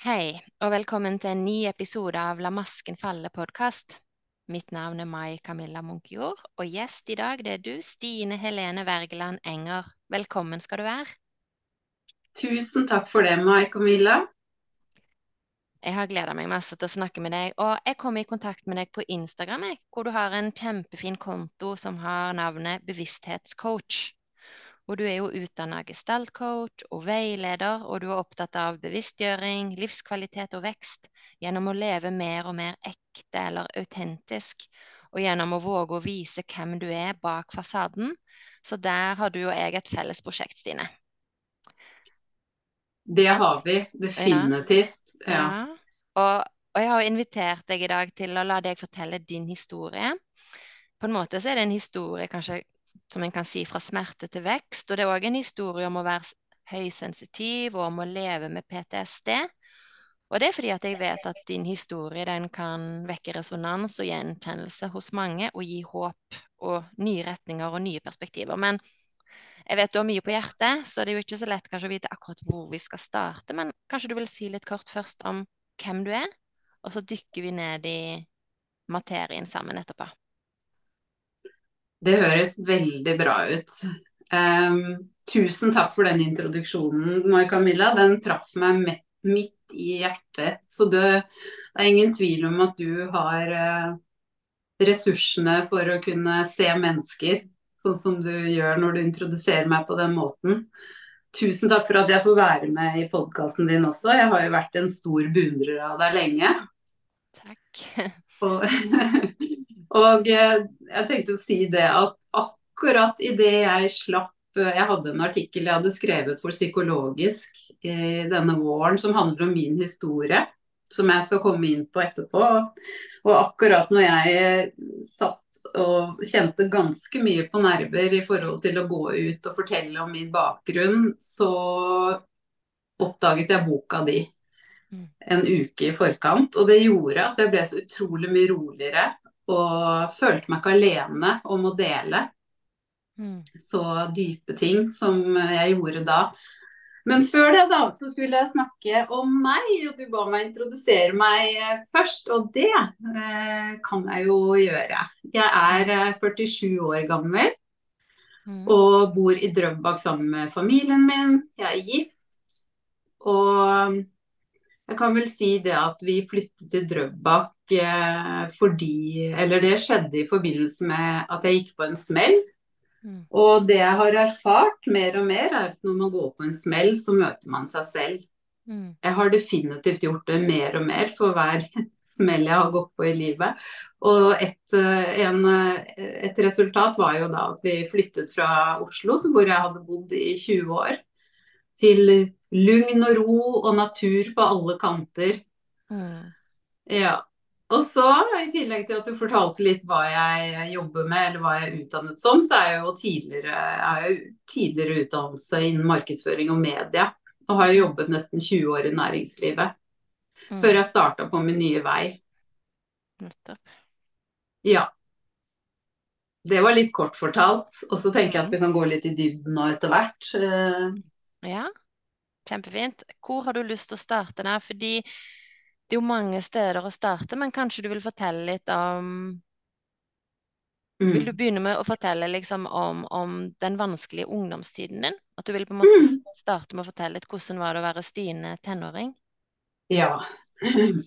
Hei, og velkommen til en ny episode av La masken falle-podkast. Mitt navn er Mai Camilla Munkjord, og gjest i dag det er du, Stine Helene Wergeland Enger. Velkommen skal du være. Tusen takk for det, Mai Camilla. Jeg har gleda meg masse til å snakke med deg, og jeg kom i kontakt med deg på Instagram, hvor du har en kjempefin konto som har navnet Bevissthetscoach. Og du er jo utdanna gestaltcoach og veileder, og du er opptatt av bevisstgjøring, livskvalitet og vekst gjennom å leve mer og mer ekte eller autentisk, og gjennom å våge å vise hvem du er bak fasaden. Så der har du og jeg et felles prosjekt, Stine. Det har vi definitivt. Ja. ja. Og, og, jeg har invitert deg i dag til å la deg fortelle din historie. På en måte så er det en historie kanskje som en kan si fra smerte til vekst. Og det er òg en historie om å være høysensitiv og om å leve med PTSD. Og det er fordi at jeg vet at din historie den kan vekke resonans og gjenkjennelse hos mange og gi håp og nye retninger og nye perspektiver. Men jeg vet du har mye på hjertet, så det er jo ikke så lett kanskje å vite akkurat hvor vi skal starte. Men kanskje du vil si litt kort først om hvem du er, og så dykker vi ned i materien sammen etterpå. Det høres veldig bra ut. Um, tusen takk for den introduksjonen, Mai Camilla. Den traff meg midt i hjertet. Så det, er ingen tvil om at du har uh, ressursene for å kunne se mennesker, sånn som du gjør når du introduserer meg på den måten. Tusen takk for at jeg får være med i podkasten din også. Jeg har jo vært en stor beundrer av deg lenge. Takk. Og, Og eh, jeg tenkte å si det at akkurat idet jeg slapp eh, Jeg hadde en artikkel jeg hadde skrevet for Psykologisk i denne våren som handler om min historie. Som jeg skal komme inn på etterpå. Og akkurat når jeg eh, satt og kjente ganske mye på nerver i forhold til å gå ut og fortelle om min bakgrunn, så oppdaget jeg boka di mm. En uke i forkant. Og det gjorde at jeg ble så utrolig mye roligere og følte meg ikke alene om å dele mm. så dype ting som jeg gjorde da. Men før det, da, så skulle jeg snakke om meg, og du ba meg introdusere meg eh, først. Og det eh, kan jeg jo gjøre. Jeg er 47 eh, år gammel mm. og bor i Drøbak sammen med familien min. Jeg er gift. Og jeg kan vel si det at vi flyttet til Drøbak Eh, fordi Eller det skjedde i forbindelse med at jeg gikk på en smell. Mm. Og det jeg har erfart mer og mer, er at når man går på en smell, så møter man seg selv. Mm. Jeg har definitivt gjort det mer og mer for hver smell jeg har gått på i livet. Og et, eh, en, et resultat var jo da at vi flyttet fra Oslo, hvor jeg hadde bodd i 20 år, til lugn og ro og natur på alle kanter. Mm. Ja. Og så, i tillegg til at du fortalte litt hva jeg jobber med, eller hva jeg er utdannet som, så er jeg jo tidligere, jeg jo tidligere utdannelse innen markedsføring og media. Og har jobbet nesten 20 år i næringslivet. Mm. Før jeg starta på min nye vei. Nettopp. Ja. Det var litt kort fortalt. Og så tenker jeg at vi kan gå litt i dybden nå etter hvert. Eh, ja, kjempefint. Hvor har du lyst til å starte der? Fordi det er jo mange steder å starte, men kanskje du vil fortelle litt om mm. Vil du begynne med å fortelle liksom om, om, den vanskelige ungdomstiden din? At du vil på en måte mm. starte med å fortelle litt hvordan var det å være Stine tenåring? Ja.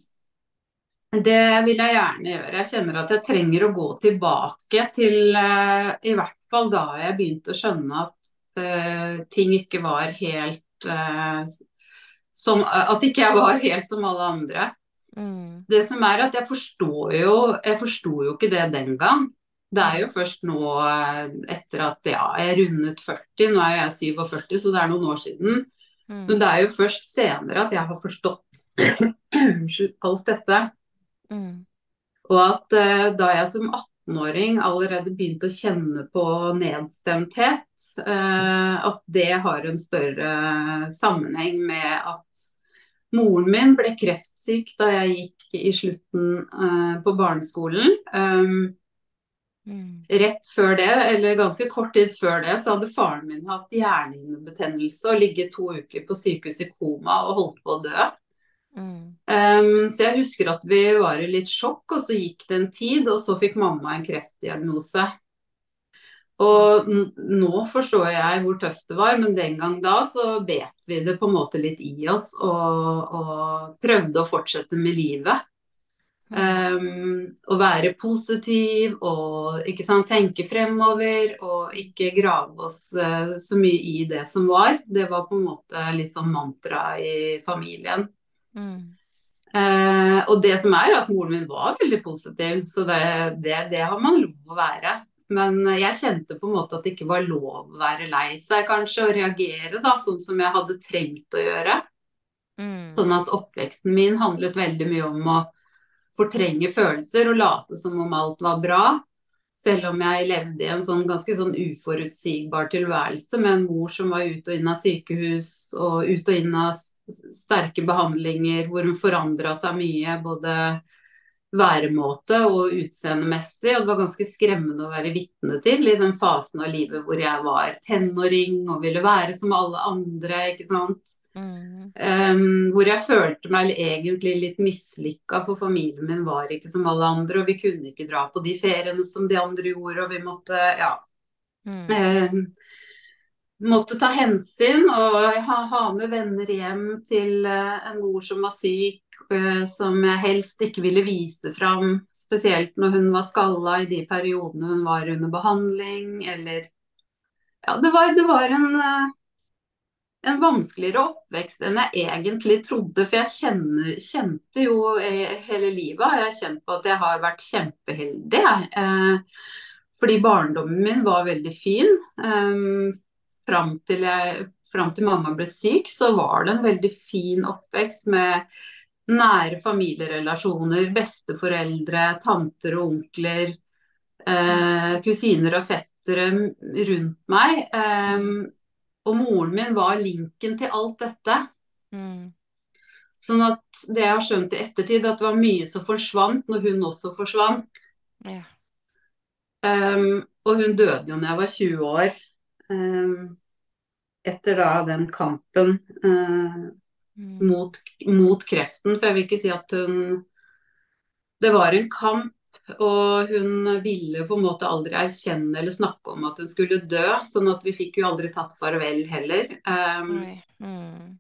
Det vil jeg gjerne gjøre. Jeg kjenner at jeg trenger å gå tilbake til uh, i hvert fall da jeg begynte å skjønne at uh, ting ikke var helt uh, som, at ikke jeg var helt som alle andre. Mm. Det som er at jeg forstår jo Jeg forsto jo ikke det den gang. Det er jo først nå eh, etter at ja, jeg rundet 40, nå er jeg 47, så det er noen år siden. Mm. Men det er jo først senere at jeg har forstått alt dette. Mm. Og at uh, da jeg som 18-åring allerede begynte å kjenne på nedstemthet, uh, at det har en større sammenheng med at Moren min ble kreftsyk da jeg gikk i slutten uh, på barneskolen. Um, mm. Rett før det, eller ganske kort tid før det, så hadde faren min hatt hjernehinnebetennelse og ligget to uker på sykehus i koma og holdt på å dø. Mm. Um, så jeg husker at vi var i litt sjokk, og så gikk det en tid, og så fikk mamma en kreftdiagnose. Og nå forstår jeg hvor tøft det var, men den gang da så bet vi det på en måte litt i oss og, og prøvde å fortsette med livet. Um, å være positiv og ikke sant, tenke fremover og ikke grave oss uh, så mye i det som var. Det var på en måte litt sånn mantra i familien. Mm. Uh, og det som er at moren min var veldig positiv, så det, det, det har man lov å være. Men jeg kjente på en måte at det ikke var lov å være lei seg, kanskje, og reagere da, sånn som jeg hadde trengt å gjøre. Mm. Sånn at oppveksten min handlet veldig mye om å fortrenge følelser og late som om alt var bra. Selv om jeg levde i en sånn ganske sånn uforutsigbar tilværelse med en mor som var ut og inn av sykehus og ut og inn av sterke behandlinger, hvor hun forandra seg mye. både væremåte og utseendemessig. Og det var ganske skremmende å være vitne til i den fasen av livet hvor jeg var tenåring og ville være som alle andre, ikke sant. Mm. Um, hvor jeg følte meg egentlig litt mislykka, for familien min var ikke som alle andre. Og vi kunne ikke dra på de feriene som de andre gjorde, og vi måtte, ja. Mm. Um, måtte ta hensyn og ha, ha, med venner hjem til uh, en mor som var syk, uh, som jeg helst ikke ville vise fram. Spesielt når hun var skalla i de periodene hun var under behandling, eller Ja, det var, det var en, uh, en vanskeligere oppvekst enn jeg egentlig trodde. For jeg kjenner, kjente jo hele livet har jeg kjent på at jeg har vært kjempeheldig. fordi barndommen min var veldig fin. Fram til, jeg, fram til mamma ble syk, så var det en veldig fin oppvekst med nære familierelasjoner, besteforeldre, tanter og onkler, eh, kusiner og fettere rundt meg. Eh, og moren min var linken til alt dette. Mm. Sånn at det jeg har skjønt i ettertid, at det var mye som forsvant når hun også forsvant. Ja. Um, og hun døde jo da jeg var 20 år. Um, etter da den kampen uh. Mot, mot, kreften. For jeg vil ikke si at hun Det var en kamp, og hun ville på en måte aldri erkjenne eller snakke om at hun skulle dø. Sånn at vi fikk jo aldri tatt farvel heller. Um, mm.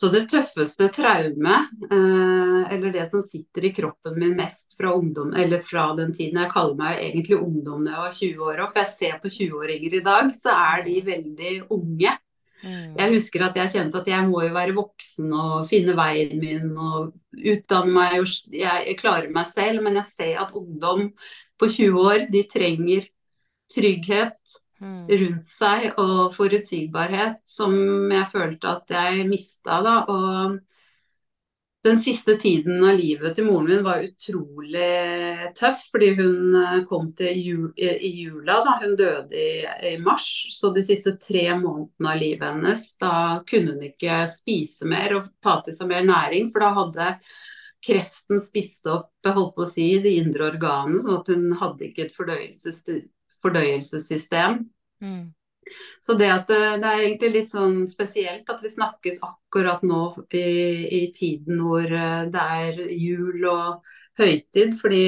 Så det tøffeste traumet, eh, eller det som sitter i kroppen min mest fra ungdom, eller fra den tiden Jeg kaller meg egentlig ungdom da jeg var 20 år òg, for jeg ser på 20-åringer i dag, så er de veldig unge. Mm. Jeg husker at jeg kjente at jeg må jo være voksen og finne veien min og utdanne meg. og Jeg klarer meg selv, men jeg ser at ungdom på 20 år, de trenger trygghet Mm. rundt seg og forutsigbarhet som jeg følte at jeg mista da. Og den siste tiden av livet til moren min var utrolig tøff, fordi hun eh, kom til jul, i jula. da, Hun døde i, i, mars, så de siste tre månedene av livet hennes, da kunne hun ikke spise mer og ta til seg mer næring, for da hadde kreften spist opp holdt på å si, de indre organene, sånn at hun hadde ikke et fordøyelsessystem fordøyelsessystem. Mm. Så det, at, eh, det er egentlig litt sånn spesielt at vi snakkes akkurat nå i, i tiden hvor eh, det er jul og høytid. Fordi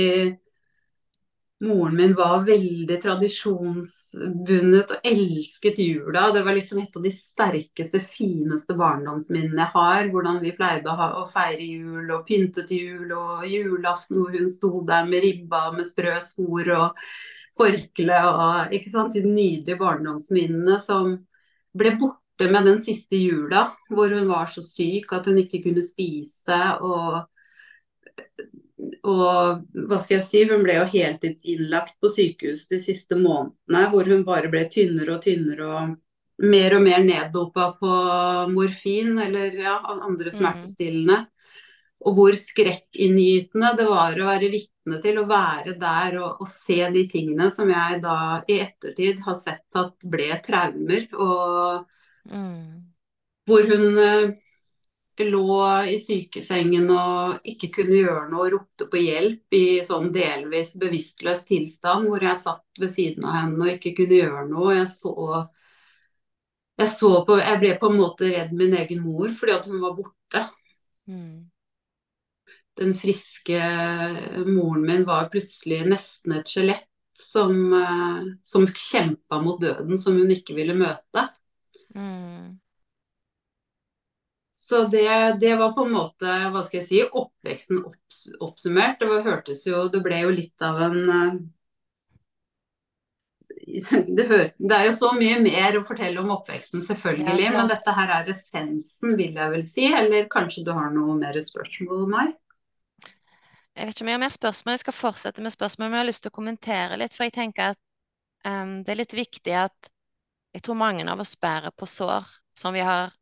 moren min var veldig tradisjonsbundet og elsket jula. Det var liksom et av de sterkeste, fineste barndomsminnene jeg har. Hvordan vi pleide å, ha, å, feire jul og pyntet jul og julaften hvor hun sto der med ribba med sprø svor og forkle og ikke sant, de nydelige barndomsminnene som ble borte med den siste jula, hvor hun var så syk at hun ikke kunne spise. og og hva skal jeg si, hun ble jo heltidsinnlagt på sykehus de siste månedene, hvor hun bare ble tynnere og tynnere og mer og mer neddopa på morfin eller ja, andre mm. smertestillende. Og hvor skrekkinngytende det var å være vitne til å være der og, og, se de tingene som jeg da i ettertid har sett at ble traumer. Og mm. hvor hun eh, lå i sykesengen og ikke kunne gjøre noe og ropte på hjelp i sånn delvis bevisstløs tilstand, hvor jeg satt ved siden av henne og ikke kunne gjøre noe. Jeg så, jeg så på Jeg ble på en måte redd min egen mor fordi at hun var borte. Mm. Den friske moren min var plutselig nesten et skjelett som, eh, som kjempa mot døden, som hun ikke ville møte. Mm. Så det, det, var på en måte, hva skal jeg si, oppveksten opps, oppsummert. Det var, hørtes jo Det ble jo litt av en eh, det, hør, det, er jo så mye mer å fortelle om oppveksten, selvfølgelig. Ja, men dette her er essensen, vil jeg vel si. Eller kanskje du har noe mer spørsmål om meg? Jeg vet ikke om jeg har mer spørsmål. Jeg skal fortsette med spørsmål, men jeg har lyst til å kommentere litt. For jeg tenker at um, det er litt viktig at jeg tror mange av oss bærer på sår som vi har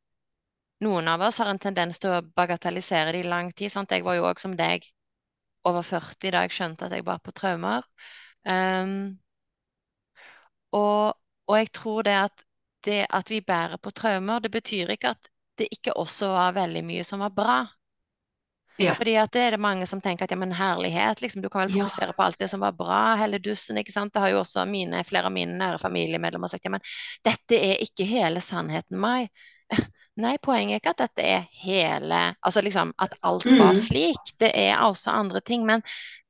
Noen av oss har en tendens til å bagatellisere det i lang tid. Sant? Jeg var jo òg som deg over 40 da jeg skjønte at jeg bar på traumer. Um, og, og, jeg tror det at det at vi bærer på traumer, det betyr ikke at det ikke også var veldig mye som var bra. Ja. Fordi at det er det mange som tenker at ja, men herlighet, liksom, du kan vel fokusere ja. på alt det som var bra, hele dussen, ikke sant. Det har jo også mine, flere av mine nære familiemedlemmer sagt ja, men dette er ikke hele sannheten, Mai. Nei, poenget er ikke at dette er hele Altså liksom at alt var mm. slik. Det er også andre ting. Men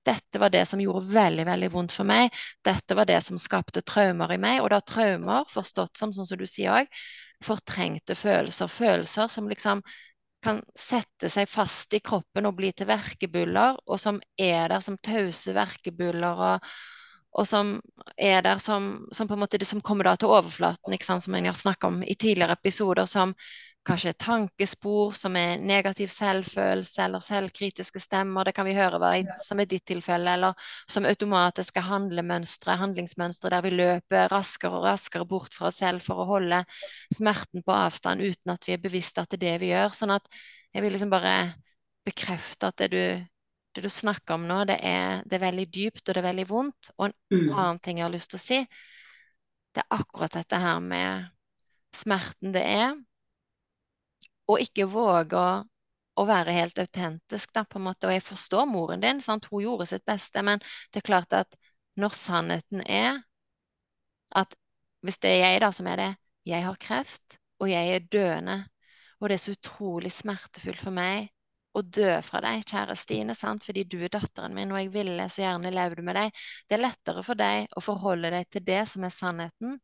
dette var det som gjorde veldig veldig vondt for meg. Dette var det som skapte traumer i meg. Og da traumer, forstått som, sånn som du sier òg, fortrengte følelser. Følelser som liksom kan sette seg fast i kroppen og bli til verkebyller, og som er der som tause verkebyller. og og som er der som, som, på en måte det som kommer da til overflaten, sant, som jeg har snakket om i tidligere episoder, som kanskje tankespor som er negativ selvfølelse eller selvkritiske stemmer, det kan vi høre hva som er ditt tilfelle, eller som automatiske handlemønstre, handlingsmønstre der vi løper raskere og raskere bort fra oss selv for å holde smerten på avstand uten at vi er bevisste at det er det vi gjør. Sånn at jeg vil liksom bare bekrefte at det du, det du snakker om nå, det er, det er, veldig dypt og det er veldig vondt. Og en mm. annen ting jeg har lyst til å si, det er akkurat dette her med smerten det er og ikke våge å, å være helt autentisk, da, på en måte. Og jeg forstår moren din, sant? hun gjorde sitt beste, men det er klart at når sannheten er at hvis det er jeg da som er det, jeg har kreft, og jeg er døende, og det er så utrolig smertefullt for meg å dø fra deg, kjære Stine, sant? fordi du er datteren min, og jeg ville så gjerne levd med deg. Det er lettere for deg å forholde deg til det som er sannheten,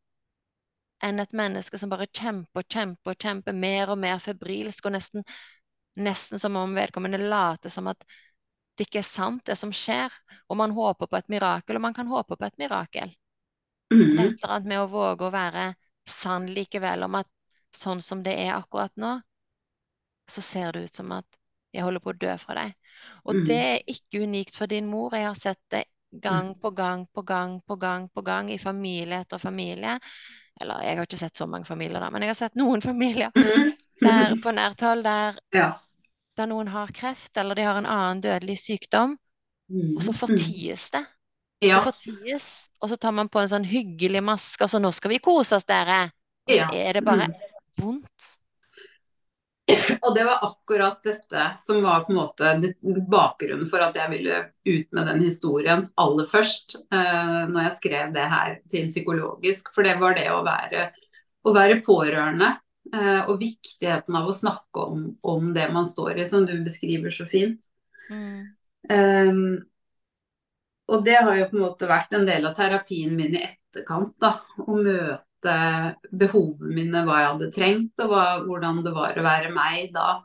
enn et menneske som bare kjemper og kjemper og kjemper mer og mer febrilsk, og nesten, nesten som om vedkommende later som at det ikke er sant, det som skjer. Og man håper på et mirakel, og man kan håpe på et mirakel. Mm. Et eller annet med å våge å være sann likevel om at sånn som det er akkurat nå, så ser det ut som at jeg holder på å dø fra deg. Og mm. det er ikke unikt for din mor. Jeg har sett det gang på gang på gang på gang på gang i familie etter familie. Eller jeg har ikke sett så mange familier, da, men jeg har sett noen familier mm. der på nært hold der, ja. der, noen har kreft eller de har en annen dødelig sykdom, og så mm. forties det. Ja. Forties, og så tar man på en sånn hyggelig maske, og så 'nå skal vi kose oss, dere'. Så er det bare mm. vondt. Og det var akkurat dette som var på en måte bakgrunnen for at jeg ville ut med den historien aller først, eh, når jeg skrev det her til psykologisk. For det var det å være, å være pårørende, eh, og viktigheten av å snakke om, om, det man står i, som du beskriver så fint. Mm. Um, og det har jo på en måte vært en del av terapien min i etterkant, da. Å møte behovene mine, hva jeg hadde trengt, og hva, hvordan det var å være meg da.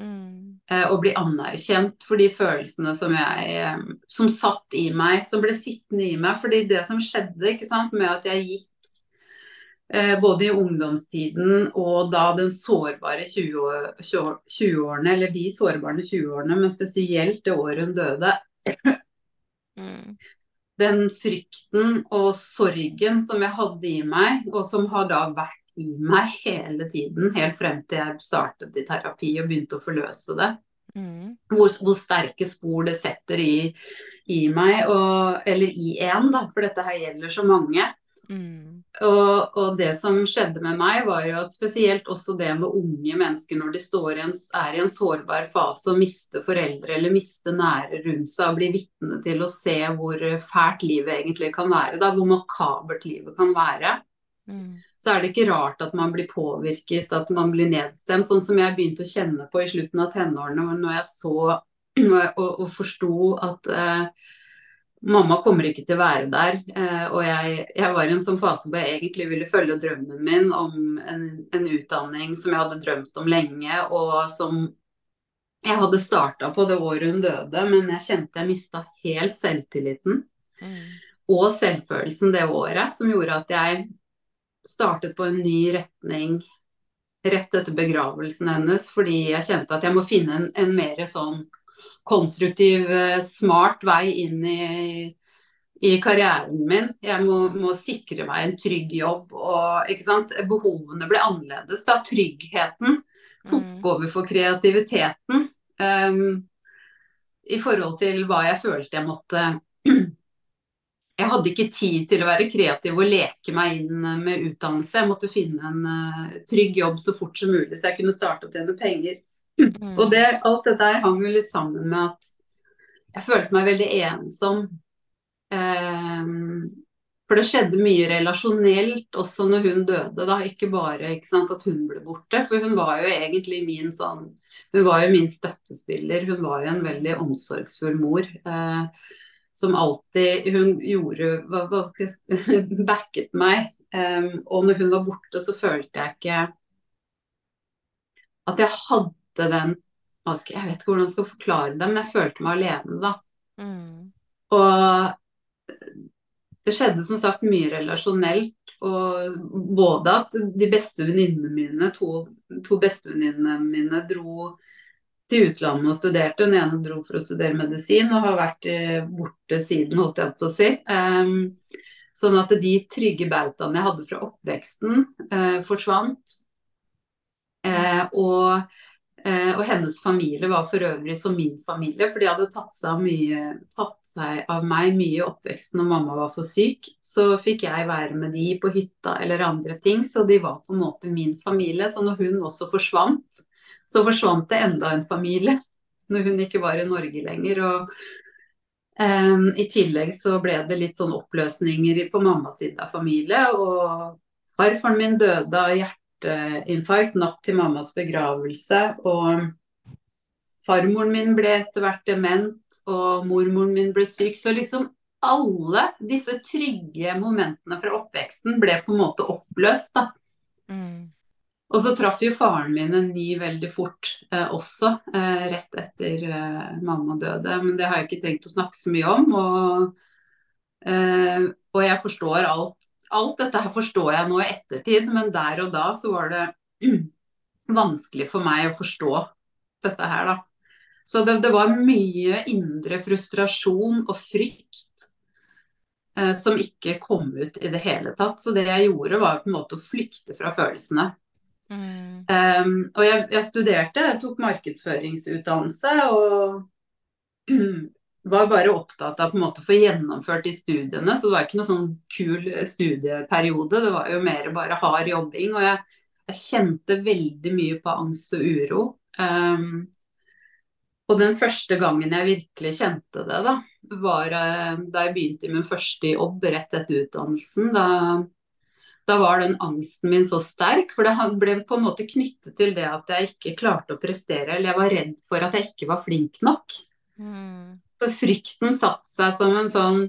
Mm. Eh, og bli anerkjent for de følelsene som jeg eh, Som satt i meg, som ble sittende i meg. fordi det som skjedde ikke sant, med at jeg gikk eh, både i ungdomstiden og da den sårbare 20-årene, 20 eller de sårbare 20-årene, men spesielt det året hun døde, mm den frykten og sorgen som jeg hadde i meg, og som har da vært i meg hele tiden, helt frem til jeg startet i terapi og begynte å forløse det. Mm. Hvor, hvor, sterke spor det setter i, i meg, og, eller i én, da, for dette her gjelder så mange. Mm. Og, og, det som skjedde med meg, var jo at spesielt også det med unge mennesker når de står i en, er i en sårbar fase og mister foreldre eller mister nære rundt seg og blir vitne til å se hvor fælt livet egentlig kan være, da, hvor makabert livet kan være. Mm. så er det ikke rart at man blir påvirket, at man blir nedstemt. Sånn som jeg begynte å kjenne på i slutten av tenårene, når jeg så og, og forsto at eh, mamma kommer ikke til å være der. Eh, og jeg, jeg, var i en sånn fase hvor jeg egentlig ville følge drømmen min om en, en utdanning som jeg hadde drømt om lenge, og som jeg hadde starta på det året hun døde, men jeg kjente jeg mista helt selvtilliten. Mm. Og selvfølelsen det året, som gjorde at jeg startet på en ny retning rett etter begravelsen hennes, fordi jeg kjente at jeg må finne en, en mer sånn konstruktiv, eh, smart vei inn i, i karrieren min. Jeg må, må, sikre meg en trygg jobb. Og, Behovene ble annerledes. da Tryggheten tok mm. over for kreativiteten. Um, I forhold til hva jeg følte jeg måtte jeg hadde ikke tid til å være kreativ og leke meg inn med utdannelse. Jeg måtte finne en uh, trygg jobb så fort som mulig, så jeg kunne starte å tjene penger. Mm. Og det, alt dette her hang jo litt sammen med at jeg følte meg veldig ensom. Um, for det skjedde mye relasjonelt også når hun døde, da. Ikke bare ikke sant, at hun ble borte. For hun var jo egentlig min sånn Hun var jo min støttespiller. Hun var jo en veldig omsorgsfull mor. Eh, som alltid Hun gjorde hva, hva, backet meg. Eh, og når hun var borte, så følte jeg ikke at jeg hadde den Jeg vet ikke hvordan jeg skal forklare det, men jeg følte meg alene, da. Mm. Og det skjedde som sagt mye relasjonelt. Og både at de beste venninnene mine, to, to bestevenninnene mine, dro til utlandet og studerte. Den ene dro for å studere medisin og har vært eh, borte siden, holdt jeg på å si. Um, sånn at de trygge bautaene jeg hadde fra oppveksten, uh, forsvant. Uh, og, og, hennes familie var for øvrig som min familie, for de hadde tatt seg, mye, tatt seg av meg mye i oppveksten når mamma var for syk. Så fikk jeg være med de på hytta eller andre ting, så de var på en måte min familie. Så når hun også forsvant, så forsvant det enda en familie når hun ikke var i Norge lenger. og um, I tillegg så ble det litt sånn oppløsninger på mammas side av familie. Og farfaren min døde av hjerteinfarkt natt til mammas begravelse. Og farmoren min ble etter hvert dement, og mormoren min ble syk. Så liksom alle disse trygge momentene fra oppveksten ble på en måte oppløst. da. Mm. Og så traff jo faren min en ny veldig fort eh, også, eh, rett etter eh, mamma døde. Men det har jeg ikke tenkt å snakke så mye om. Og, eh, og jeg forstår alt. Alt dette her forstår jeg nå i ettertid, men der og da så var det vanskelig for meg å forstå dette her, da. Så det, det var mye indre frustrasjon og frykt eh, som ikke kom ut i det hele tatt. Så det jeg gjorde, var på en måte å flykte fra følelsene. Mm. Um, og jeg, jeg, studerte, jeg tok markedsføringsutdannelse og var bare opptatt av på en måte å få gjennomført de studiene. Så det var ikke noe sånn kul studieperiode, det var jo mer bare hard jobbing. Og jeg, jeg kjente veldig mye på angst og uro. Um, og den første gangen jeg virkelig kjente det, da, var uh, da jeg begynte i min første jobb rett etter utdannelsen. Da da var den angsten min så sterk. For det ble på en måte knyttet til det at jeg ikke klarte å prestere, eller jeg var redd for at jeg ikke var flink nok. Mm. Frykten satte seg som en sånn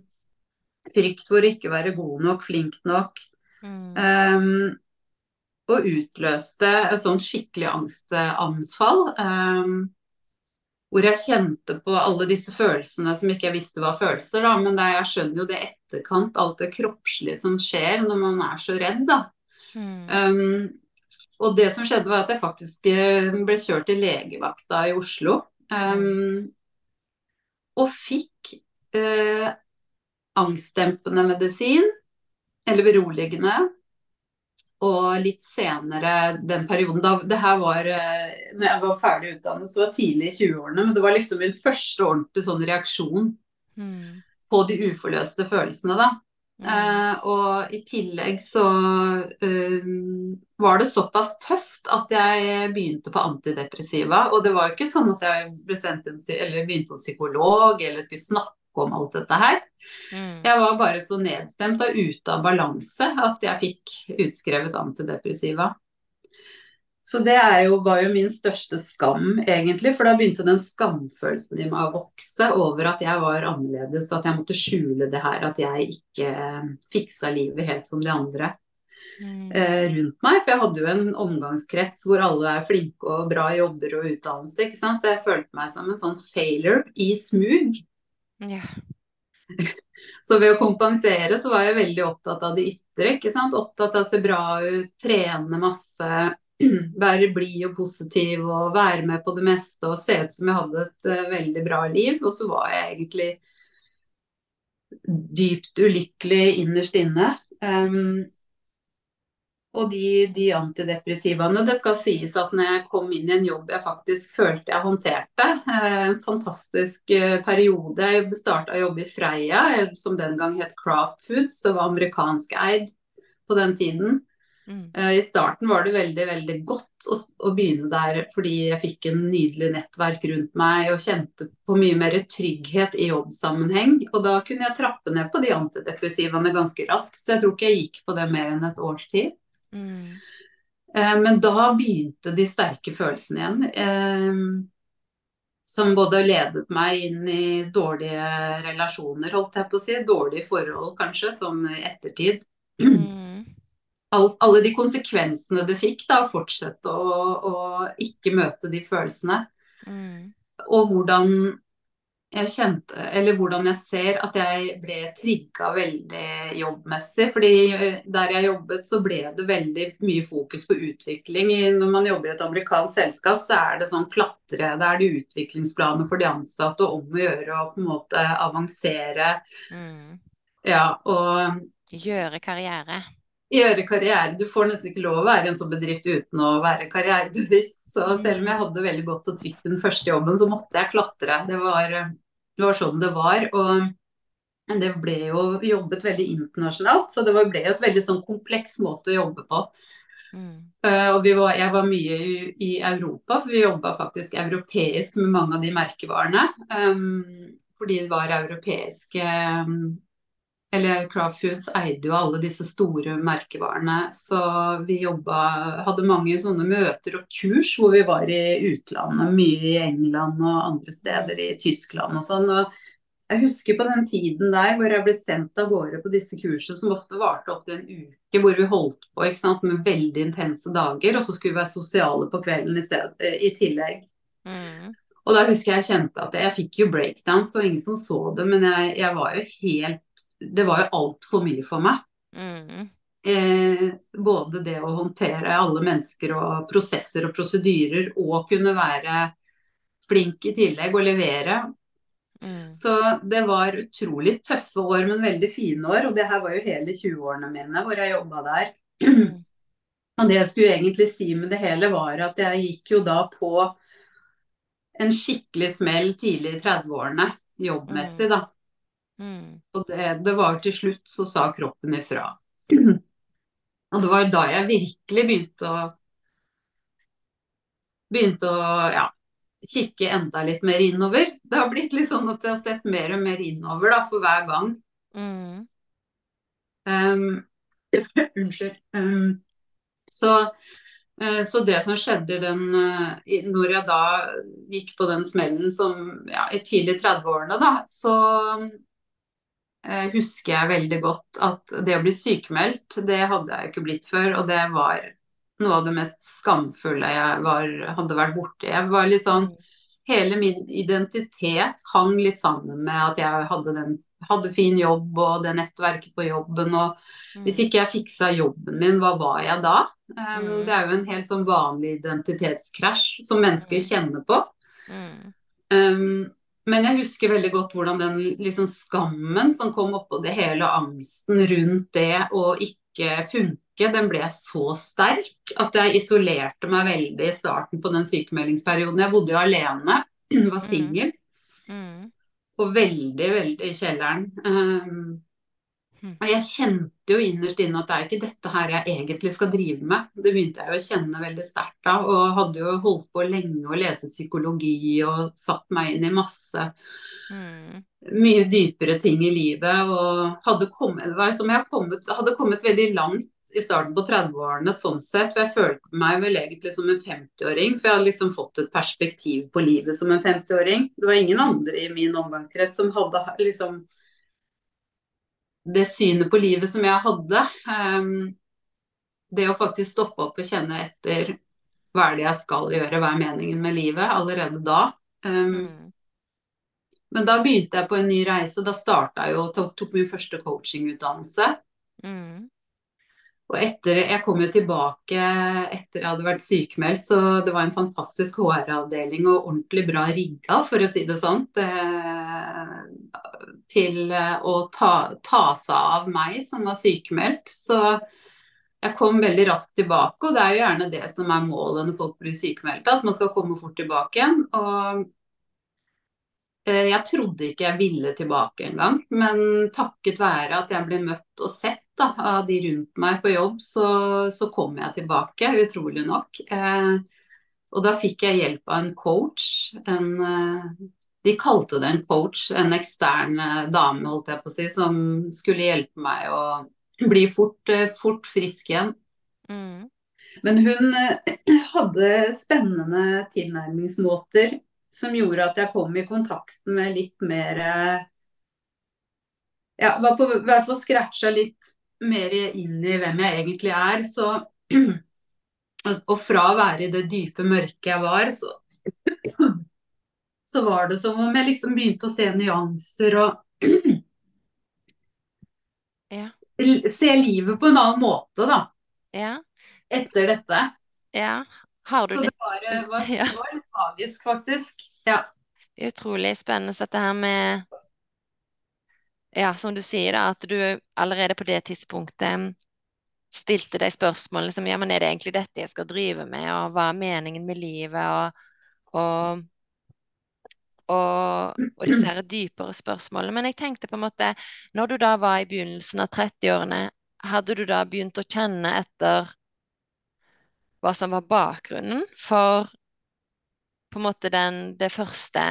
frykt for å ikke være god nok, flink nok. Mm. Um, og utløste et sånn skikkelig angstanfall. Um, hvor jeg kjente på alle disse følelsene som ikke jeg visste var følelser, da. Men det, jeg skjønner jo det etterkant, alt det kroppslige som skjer når man er så redd, da. Mm. Um, og det som skjedde, var at jeg faktisk eh, ble kjørt til legevakta i Oslo. Um, og fikk eh, angstdempende medisin, eller beroligende, og litt senere den perioden da Det her var eh, når jeg var ferdig utdannet, så var tidlig i 20-årene. Men det var liksom min første ordentlige sånn reaksjon mm. på de uforløste følelsene, da. Mm. Uh, og i tillegg så uh, var det såpass tøft at jeg begynte på antidepressiva. Og det var jo ikke sånn at jeg begynte hos psykolog eller skulle snakke snakke om alt dette her. Mm. Jeg var bare så nedstemt og ute av balanse at jeg fikk utskrevet antidepressiva. Så det jo, var jo min største skam, egentlig. For da begynte den skamfølelsen i meg å vokse over at jeg var annerledes, og at jeg måtte skjule det her, at jeg ikke fiksa livet helt som de andre Mm. eh, rundt meg. For jeg hadde jo en omgangskrets hvor alle er flinke og bra jobber og utdannelse, ikke sant. Jeg følte meg som en sånn failure i smug. Ja. Så ved å kompensere så var jeg veldig opptatt av det ytre. ikke sant? Opptatt av å se bra ut, trene masse, være blid og positiv og være med på det meste og se ut som jeg hadde et uh, veldig bra liv. Og så var jeg egentlig dypt ulykkelig innerst inne. Um, og de, de, antidepressivaene. Det skal sies at når jeg kom inn i en jobb jeg faktisk følte jeg håndterte, eh, en fantastisk eh, periode. Jeg starta å jobbe i Freia, som den gang het Craft Foods, som var amerikansk eid på den tiden. Mm. Eh, I starten var det veldig veldig godt å, å, begynne der fordi jeg fikk en nydelig nettverk rundt meg og kjente på mye mer trygghet i jobbsammenheng. Og da kunne jeg trappe ned på de antidepressivaene ganske raskt, så jeg tror ikke jeg gikk på det mer enn et års tid. Mm. Eh, men da begynte de sterke følelsene igjen. Eh, som både ledet meg inn i dårlige relasjoner, holdt jeg på å si. Dårlige forhold, kanskje, sånn i ettertid. Mm. Alle de konsekvensene det fikk da, fortsette å, å ikke møte de følelsene. Mm. Og hvordan jeg kjente, eller hvordan jeg ser at jeg ble trigga veldig jobbmessig. fordi eh, der jeg jobbet, så ble det veldig mye fokus på utvikling. Når man jobber i et amerikansk selskap, så er det sånn klatre, det er det utviklingsplaner for de ansatte og om å gjøre å på en måte avansere. Mm. Ja, og Gjøre karriere gjøre karriere. Du får nesten ikke lov å være i en sånn bedrift uten å være karrierebevisst. Så selv om jeg hadde veldig godt og trygt den første jobben, så måtte jeg klatre. Det var, det var sånn det var. Og det ble jo jobbet veldig internasjonalt, så det ble jo et veldig sånn kompleks måte å jobbe på. Mm. Uh, og var, jeg var mye i, i Europa, for vi jobba faktisk europeisk med mange av de merkevarene. Um, fordi det var europeiske um, eller Craft Foods eide jo alle disse store merkevarene. Så vi jobba Hadde mange sånne møter og kurs hvor vi var i utlandet. Mye i England og andre steder i Tyskland og sånn. og jeg husker på den tiden der hvor jeg ble sendt av gårde på disse kursene som ofte varte opptil en uke, hvor vi holdt på sant, med veldig intense dager, og så skulle vi være sosiale på kvelden i, sted, i tillegg. Mm. Og da husker jeg kjente at jeg fikk jo breakdowns, det var ingen som så det, men jeg, jeg var jo helt det var jo altfor mye for meg. Mm. Eh, både det å håndtere alle mennesker og prosesser og prosedyrer, og kunne være flink i tillegg og levere. Mm. Så det var utrolig tøffe år, men veldig fine år. Og det her var jo hele 20-årene mine hvor jeg jobba der. Mm. Og det jeg skulle egentlig si med det hele, var at jeg gikk jo da på en skikkelig smell tidlig i 30-årene, jobbmessig, da. Mm. Og det, det, var til slutt så sa kroppen ifra. Og det var da jeg virkelig begynte å Begynte å ja, kikke enda litt mer innover. Det har blitt litt sånn at jeg har sett mer og mer innover da, for hver gang. Mm. Um, unnskyld. Um, så, uh, så, det som skjedde den, uh, når jeg da gikk på den smellen som ja, i tidlig 30-årene, da, så husker jeg veldig godt at det å bli sykemeldt, det hadde jeg ikke blitt før. Og det var noe av det mest skamfulle jeg var, hadde vært borti. Jeg var litt sånn Hele min identitet hang litt sammen med at jeg hadde, den, hadde fin jobb og det nettverket på jobben. Og hvis ikke jeg fiksa jobben min, hva var jeg da? Um, det er jo en helt sånn vanlig identitetskrasj som mennesker kjenner på. Um, men jeg husker veldig godt hvordan den liksom, skammen som kom oppå det hele, angsten rundt det å ikke funke, den ble så sterk at jeg isolerte meg veldig i starten på den sykemeldingsperioden. Jeg bodde jo alene, var mm. singel. Mm. Mm. Og veldig, veldig i kjelleren. Um. Og jeg kjente jo innerst inne at det er ikke dette her jeg egentlig skal drive med. Det begynte jeg jo å kjenne veldig sterkt da, og hadde jo holdt på lenge å lese psykologi og satt meg inn i masse Mm. mye dypere ting i livet. Og hadde kommet, kommet, hadde kommet veldig langt i starten på 30-årene sånn sett. For jeg følte meg vel egentlig som en 50-åring, for jeg hadde liksom fått et perspektiv på livet som en 50-åring. Det var ingen andre i min omgangskrets som hadde liksom det synet på livet som jeg hadde. Um, det å faktisk stoppe opp og kjenne etter hva er det jeg skal gjøre, hva er meningen med livet, allerede da. Um, Mm. men da begynte jeg på en ny reise. Da starta jeg jo, tok, tok min første coachingutdannelse. Mm. Og etter, jeg kom jo tilbake etter jeg hadde vært sykemeldt, så det var en fantastisk HR-avdeling og ordentlig bra rigga, for å si det sånn, eh, til eh, å ta, ta seg av meg som var sykemeldt. Så jeg kom veldig raskt tilbake, og det er jo gjerne det som er målet når folk blir sykemeldte, at man skal komme fort tilbake igjen. Og eh, jeg trodde ikke jeg ville tilbake engang, men takket være at jeg ble møtt og sett da, av de rundt meg på jobb, så, så kom jeg tilbake, utrolig nok. Eh, og da fikk jeg hjelp av en coach. En, eh, de kalte det en coach, en ekstern eh, dame, holdt jeg på å si, som skulle hjelpe meg å bli fort, eh, fort frisk igjen. Mm. Men hun hadde spennende tilnærmingsmåter som gjorde at jeg kom i kontakt med litt mer Ja, var på hvert fall scratcha litt mer inn i hvem jeg egentlig er. Så Og fra å være i det dype mørket jeg var, så så var det som om jeg liksom begynte å se nyanser og Ja. se livet på en annen måte, da. Ja. Etter dette. Ja. Har du Så det var, eh, var, var litt magisk, faktisk. Ja. Utrolig spennende dette her med Ja, som du sier, da, at du allerede på det tidspunktet stilte deg spørsmål liksom, ja, men er det egentlig dette jeg skal drive med, og hva er meningen med livet, og, og, og, og disse her dypere spørsmålene. Men jeg tenkte på en måte, når du da var i begynnelsen av 30-årene, hadde du da begynt å kjenne etter hva som var bakgrunnen for på en måte den, det første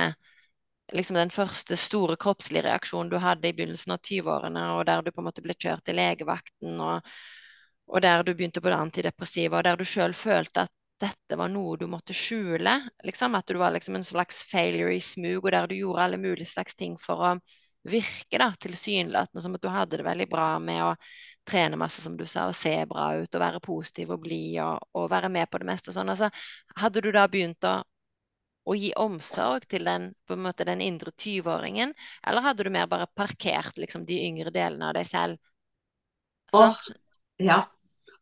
liksom den første store kroppslige reaksjonen du hadde i begynnelsen av 20-årene, og der du på en måte ble kjørt til legevakten, og, og der du begynte på det antidepressiva, og der du sjøl følte at dette var noe du måtte skjule, liksom, at du var liksom en slags failure i smug, og der du gjorde alle mulige slags ting for å virke da, tilsynelatende som at du hadde det veldig bra med å trene masse, som du sa, og se bra ut, og være positiv og blid, og, og være med på det meste og sånn. Altså, hadde du da begynt å å gi omsorg til den, på en måte, den indre 20-åringen, eller hadde du mer bare parkert liksom, de yngre delene av deg selv? Åh, Ja,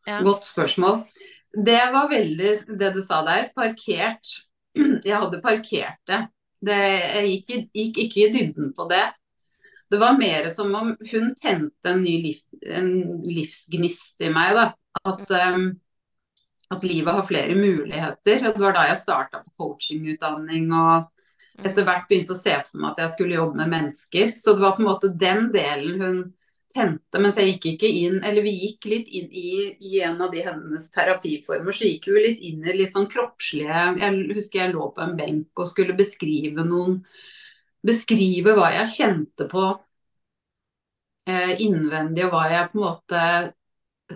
Ja. godt spørsmål. Det var veldig det du sa der. Parkert. Jeg hadde parkert det. det jeg gikk, gikk ikke i dybden på det. Det var mer som om hun tente en ny liv, en livsgnist i meg. da. At, um, at livet har flere muligheter. Og det var da jeg starta på coachingutdanning og etter hvert begynte å se for meg at jeg skulle jobbe med mennesker. Så det var på en måte den delen hun tente, mens jeg gikk ikke inn Eller vi gikk litt inn i, i en av de hennes terapiformer, så gikk vi litt inn i litt sånn kroppslige Jeg husker jeg lå på en benk og skulle beskrive noen Beskrive hva jeg kjente på eh, innvendig, og hva jeg på en måte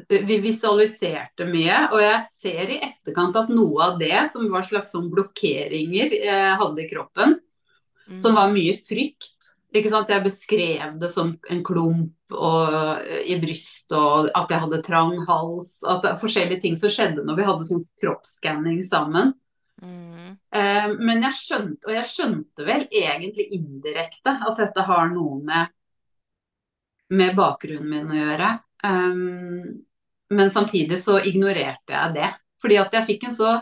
vi visualiserte mye, og jeg ser i etterkant at noe av det som var slags sånn blokkeringer jeg hadde i kroppen, Mm. som var mye frykt. Ikke sant? Jeg beskrev det som en klump og, i brystet, og at jeg hadde trang hals. At det forskjellige ting som skjedde når vi hadde sånn kroppsskanning sammen. Mm. Eh, men jeg skjønte, og jeg skjønte vel egentlig indirekte at dette har noe med, med bakgrunnen min å gjøre. Um, men samtidig så ignorerte jeg det. Fordi at jeg fikk en så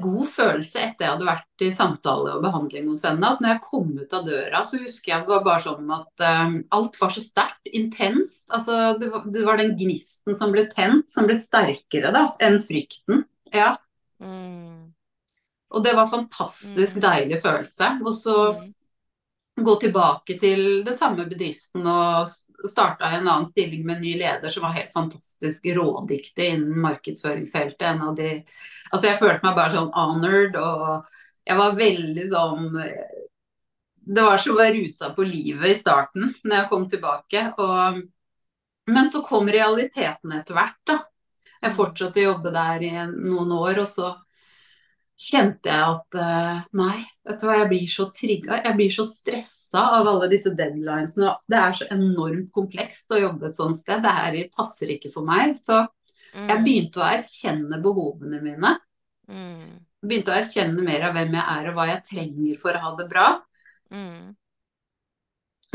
god følelse etter jeg hadde vært i samtale og behandling hos henne, at når jeg kom ut av døra, så husker jeg det var bare sånn at um, alt var så sterkt, intenst. Altså det var, det var den gnisten som ble tent, som ble sterkere da, enn frykten. Ja. Mm. Og det var fantastisk Mm. deilig følelse. Og så Mm. gå tilbake til det samme bedriften og starta jeg en annen stilling med en ny leder som var helt fantastisk rådyktig innen markedsføringsfeltet. En av de Altså, jeg følte meg bare sånn honored, og jeg var veldig sånn Det var som å være rusa på livet i starten når jeg kom tilbake. Og, men så kom realiteten etter hvert, da. Jeg fortsatte å jobbe der i noen år, og så kjente jeg at uh, nei, vet du hva, jeg blir så trigga, jeg blir så stressa av alle disse deadlinesene. Det er så enormt komplekst å jobbe et sånt sted. Det her passer ikke for meg. Så jeg mm. begynte å erkjenne behovene mine. Mm. Begynte å erkjenne mer av hvem jeg er og hva jeg trenger for å ha det bra. Mm.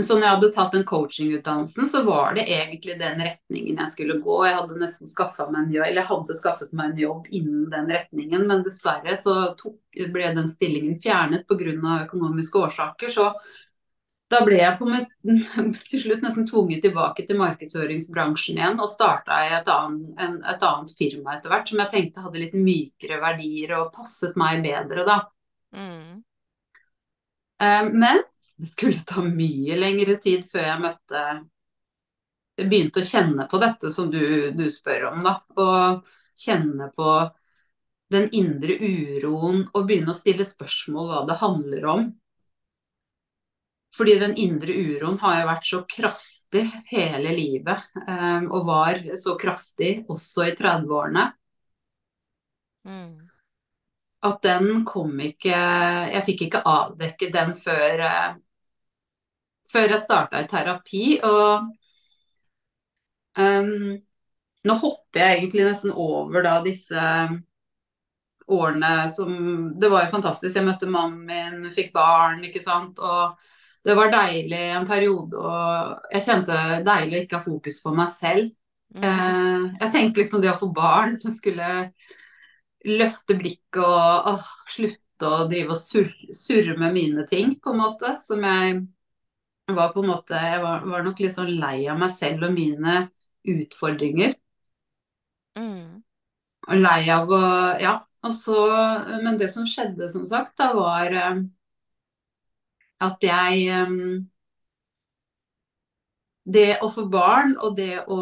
Så når jeg hadde tatt den coachingutdannelsen, så var det egentlig den retningen jeg skulle gå. Jeg hadde nesten meg en jobb, eller jeg hadde skaffet meg en jobb innen den retningen, men dessverre så tok, ble den stillingen fjernet pga. økonomiske årsaker. Så da ble jeg på med, til slutt nesten tvunget tilbake til markedsføringsbransjen igjen og starta i et, annet, et annet firma etter hvert som jeg tenkte hadde litt mykere verdier og passet meg bedre, da. Mm. Eh, men det skulle ta mye lengre tid før jeg møtte jeg begynte å kjenne på dette som du, du spør om, da. Og kjenne på den indre uroen og begynne å stille spørsmål hva det handler om. Fordi den indre uroen har jo vært så kraftig hele livet, eh, og var så kraftig også i 30-årene. Mm. At den kom ikke Jeg fikk ikke avdekke den før eh, før jeg starta i terapi. Og um, nå hopper jeg egentlig nesten over da disse årene som Det var jo fantastisk. Jeg møtte mannen min, fikk barn, ikke sant. Og det var deilig en periode, og jeg kjente deilig å ikke ha fokus på meg selv. Mm. Eh, jeg tenkte liksom det å få barn skulle løfte blikket og åh, slutte å drive og surre, surre med mine ting, på en måte. Som jeg var på en måte Jeg var, var nok litt sånn lei av meg selv og mine utfordringer. Mm. Og lei av å Ja. Og så Men det som skjedde, som sagt, da var um, at jeg um, Det å få barn og det å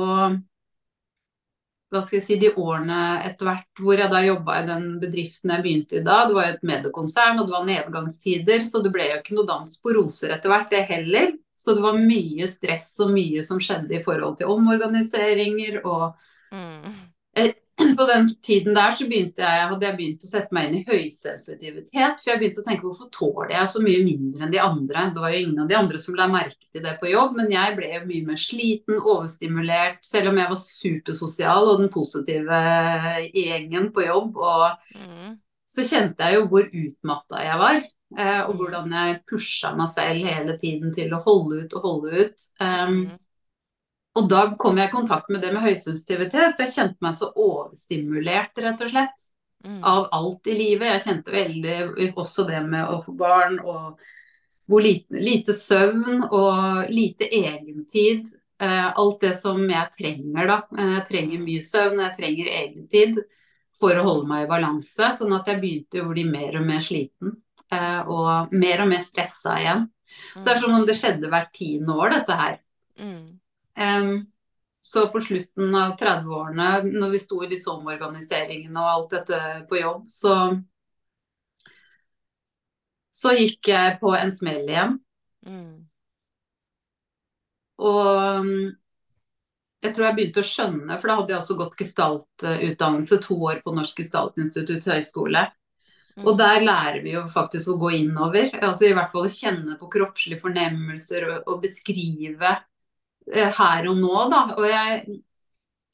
hva skal jeg si, de årene etter hvert hvor jeg da jobba i den bedriften jeg begynte i da. Det var jo et mediekonsern, og det var nedgangstider, så det ble jo ikke noe dans på roser etter hvert, det heller. Så det var mye stress og mye som skjedde i forhold til omorganiseringer og mm. På den tiden der så begynte jeg, hadde jeg begynt å sette meg inn i høysensitivitet. For jeg begynte å tenke hvorfor tåler jeg så mye mindre enn de andre? Det var jo ingen av de andre som la merke til det på jobb, men jeg ble mye mer sliten, overstimulert, selv om jeg var supersosial og den positive gjengen på jobb. Og mm. så kjente jeg jo hvor utmatta jeg var. Eh, og mm. hvordan jeg pusha meg selv hele tiden til å holde ut og holde ut. Um, og da kom jeg i kontakt med det med høysensitivitet, for jeg kjente meg så overstimulert, rett og slett. Mm. Av alt i livet. Jeg kjente veldig også det med å få barn og hvor lite, lite søvn og lite egentid. Eh, alt det som jeg trenger, da. Uh, jeg trenger mye søvn, jeg trenger egentid for å holde meg i balanse. Sånn at jeg begynte å bli mer og mer sliten. Eh, og mer og mer stressa igjen. Så det er som om det skjedde hvert tiende år, dette her. Mm. Så på slutten av 30-årene, når vi sto i disse omorganiseringene og alt dette på jobb, så så gikk jeg på en smell igjen. Mm. Og jeg tror jeg begynte å skjønne, for da hadde jeg også gått gestaltutdannelse, to år på Norsk gestaltinstitutt høgskole. Og mm. der lærer vi jo faktisk å gå innover. altså I hvert fall å kjenne på kroppslige fornemmelser og, og beskrive her og nå, da. Og jeg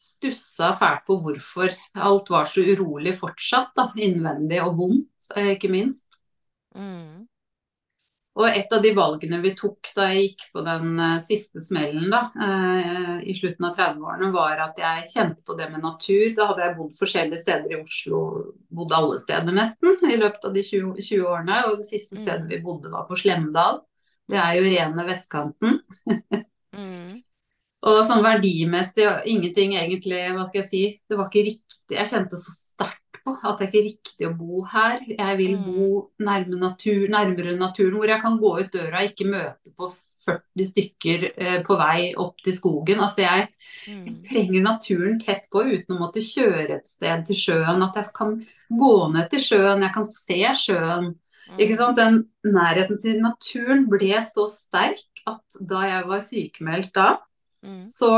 stussa fælt på hvorfor alt var så urolig fortsatt, da. Innvendig og vondt, eh, ikke minst. Mm. Og et av de valgene vi tok da jeg gikk på den uh, siste smellen da, i slutten av 30-årene, var at jeg kjente på det med natur. Da hadde jeg bodd forskjellige steder i Oslo, bodd alle steder nesten, i løpet av de 20, 20 årene. Og det siste stedet mm. vi bodde var på Slemdal. Det er jo rene vestkanten. mm. Og sånn verdimessig og ingenting egentlig, hva skal jeg si, det var ikke riktig. Jeg kjente så sterkt på. At det er ikke riktig å bo her. Jeg vil mm. bo nærme natur, nærmere naturen, hvor jeg kan gå ut døra og ikke møte på 40 stykker eh, på vei opp til skogen. Altså jeg, jeg, Mm. trenger naturen tett på uten å måtte kjøre et sted til sjøen. At jeg kan gå ned til sjøen, jeg kan se sjøen. Ikke sant? Den nærheten til naturen ble så sterk at da jeg var sykemeldt da, Mm. så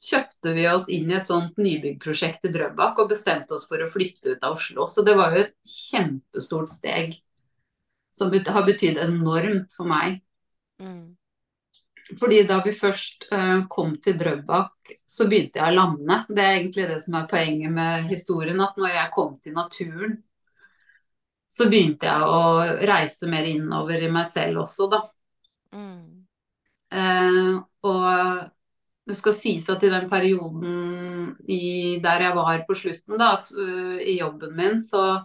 kjøpte vi oss inn i et sånt nybyggprosjekt i Drøbak og bestemte oss for å flytte ut av Oslo. Så det var jo et kjempestort steg som har betydd enormt for meg. Mm. Fordi da vi først eh, kom til Drøbak, så begynte jeg å lande. Det er egentlig det som er poenget med historien, at når jeg kom til naturen, så begynte jeg å reise mer innover i meg selv også, da. Mm. Eh, og det skal sies at i den perioden i, der jeg var på slutten da, i jobben min, så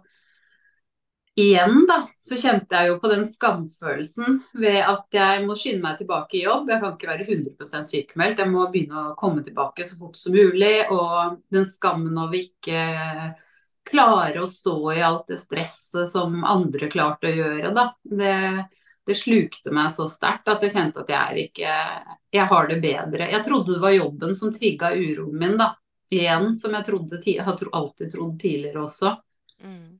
igjen da, så kjente jeg jo på den skamfølelsen ved at jeg må skynde meg tilbake i jobb. Jeg kan ikke være 100 sykemeldt, jeg må begynne å komme tilbake så fort som mulig. Og den skammen over ikke klare å stå i alt det stresset som andre klarte å gjøre, da. Det, det slukte meg så sterkt at jeg kjente at jeg er ikke Jeg har det bedre. Jeg trodde det var jobben som trigga uroen min, da. Igjen, som jeg trodde, har alltid trodd tidligere også. Mm.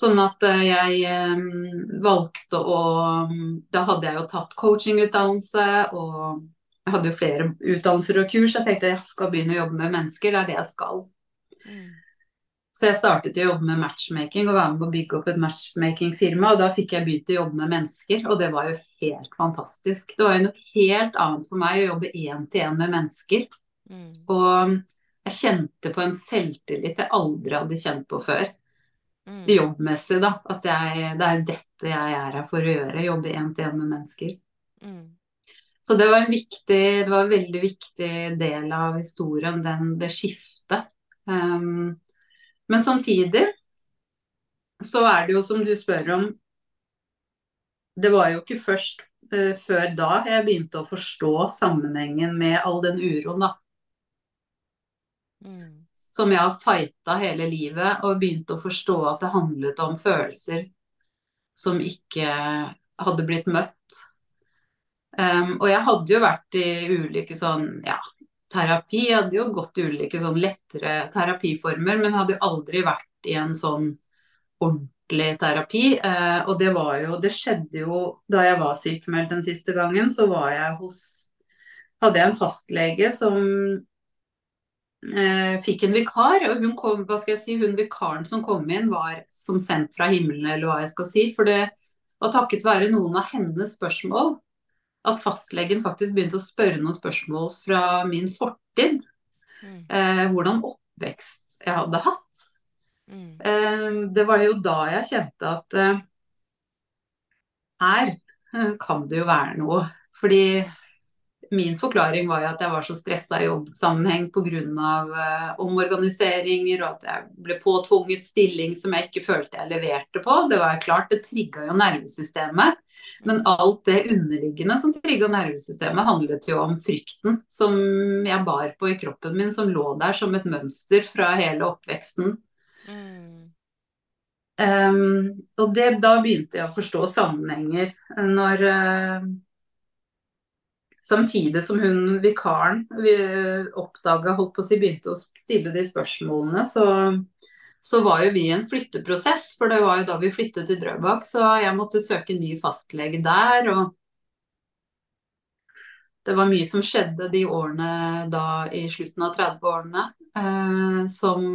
Sånn at eh, jeg eh, valgte å Da hadde jeg jo tatt coachingutdannelse, og jeg hadde jo flere utdannelser og kurs. Jeg tenkte jeg skal begynne å jobbe med mennesker, det er det jeg skal. Mm. Så jeg startet å jobbe med matchmaking og være med på å bygge opp et matchmaking-firma. Og da fikk jeg begynt å jobbe med mennesker, og det var jo helt fantastisk. Det var jo noe helt annet for meg å jobbe én-til-én med mennesker. Mm. Og jeg kjente på en selvtillit jeg aldri hadde kjent på før. Mm. Jobbmessig, da. At jeg, det er jo dette jeg er her for å gjøre. Jobbe én-til-én med mennesker. Mm. Så det var en viktig, det var en veldig viktig del av historien, den, det skiftet. Um, men samtidig så er det jo som du spør om Det var jo ikke først uh, før da jeg begynte å forstå sammenhengen med all den uroen, da. Mm. Som jeg har fighta hele livet, og begynte å forstå at det handlet om følelser som ikke hadde blitt møtt. Um, og jeg hadde jo vært i ulike sånn, ja, terapi. Jeg hadde jo gått i ulike sånn lettere terapiformer, men hadde jo aldri vært i en sånn ordentlig terapi. Eh, og det var jo Det skjedde jo da jeg var sykemeldt den siste gangen, så var jeg hos Hadde jeg en fastlege som eh, fikk en vikar, og hun kom, hva skal jeg si, hun vikaren som kom inn, var som sendt fra himmelen, eller hva jeg skal si. For det var takket være noen av hennes spørsmål at fastlegen faktisk begynte å spørre noen spørsmål fra min fortid. Mm. Eh, hvordan oppvekst jeg hadde hatt. Mm. Eh, det var jo da jeg kjente at eh, her eh, kan det jo være noe. Fordi min forklaring var jo at jeg var så stressa i jobbsammenheng pga. Uh, omorganiseringer, og at jeg ble påtvunget stilling som jeg ikke følte jeg leverte på. Det var klart, det trigga jo nervesystemet. Men alt det underliggende som trigga nervesystemet, handlet jo om frykten som jeg bar på i kroppen min, som lå der som et mønster fra hele oppveksten. Mm. Um, og det, da begynte jeg å forstå sammenhenger. Når uh, Samtidig som hun vikaren vi oppdaga, holdt på å si, begynte å stille de spørsmålene, så, så var jo vi i en flytteprosess. For det var jo da vi flyttet til Drøbak, så jeg måtte søke ny fastlege der. Og det var mye som skjedde de årene da i slutten av 30-årene. Eh, som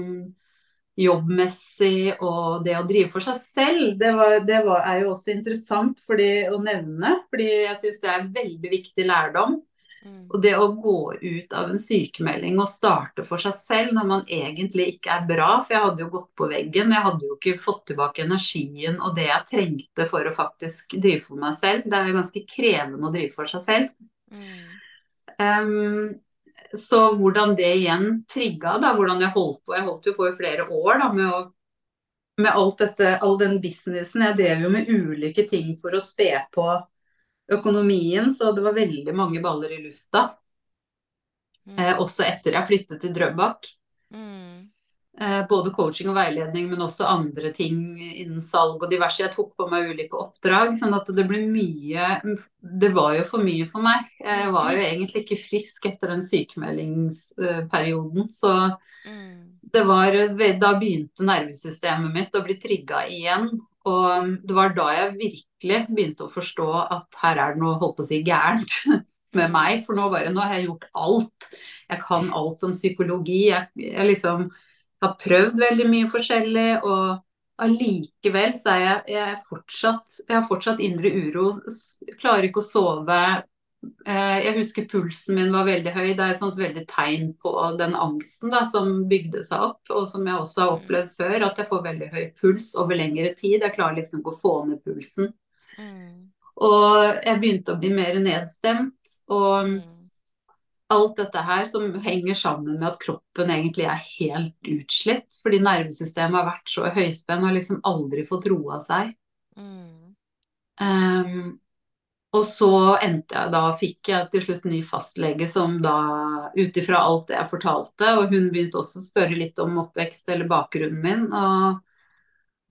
jobbmessig og det å drive for seg selv, det, var, det var, er jo også interessant fordi, å nevne. Fordi jeg syns det er veldig viktig lærdom. Mm. Og det å gå ut av en sykemelding og starte for seg selv når man egentlig ikke er bra, for jeg hadde jo gått på veggen, jeg hadde jo ikke fått tilbake energien og det jeg trengte for å faktisk drive for meg selv. Det er jo ganske krevende å drive for seg selv. Mm. Um, så hvordan det igjen trigga, da, hvordan jeg holdt på. Jeg holdt jo på i flere år da, med, å, med alt dette, all den businessen. Jeg drev jo med ulike ting for å spe på økonomien, så det var veldig mange baller i lufta. Mm. Eh, også etter jeg flyttet til Drøbak. Mm. Eh, både coaching og veiledning, men også andre ting innen salg og diverse. Jeg tok på meg ulike oppdrag, sånn at det ble mye Det var jo for mye for meg. Jeg var jo egentlig ikke frisk etter den sykemeldingsperioden, så Mm. det var Da begynte nervesystemet mitt å bli trigga igjen. Og det var da jeg virkelig begynte å forstå at her er det noe holdt på å si gærent med meg. For nå bare Nå har jeg gjort alt. Jeg kan alt om psykologi. Jeg, jeg liksom har prøvd veldig mye forskjellig, og allikevel så er jeg, jeg fortsatt Jeg har fortsatt indre uro. Klarer ikke å sove. Eh, Jeg husker pulsen min var veldig høy. Det er et sånt veldig tegn på den angsten da, som bygde seg opp, og som jeg også har opplevd før, at jeg får veldig høy puls over lengre tid. Jeg klarer liksom ikke å få ned pulsen. Mm. Og jeg begynte å bli mer nedstemt. Og Mm. Alt dette her som henger sammen med at kroppen egentlig er helt utslitt. Fordi nervesystemet har vært så høyspent og liksom aldri fått roa seg. Mm. Um, og så endte jeg da, fikk jeg til slutt ny fastlege som da, ut ifra alt det jeg fortalte, og hun begynte også å spørre litt om oppvekst eller bakgrunnen min. og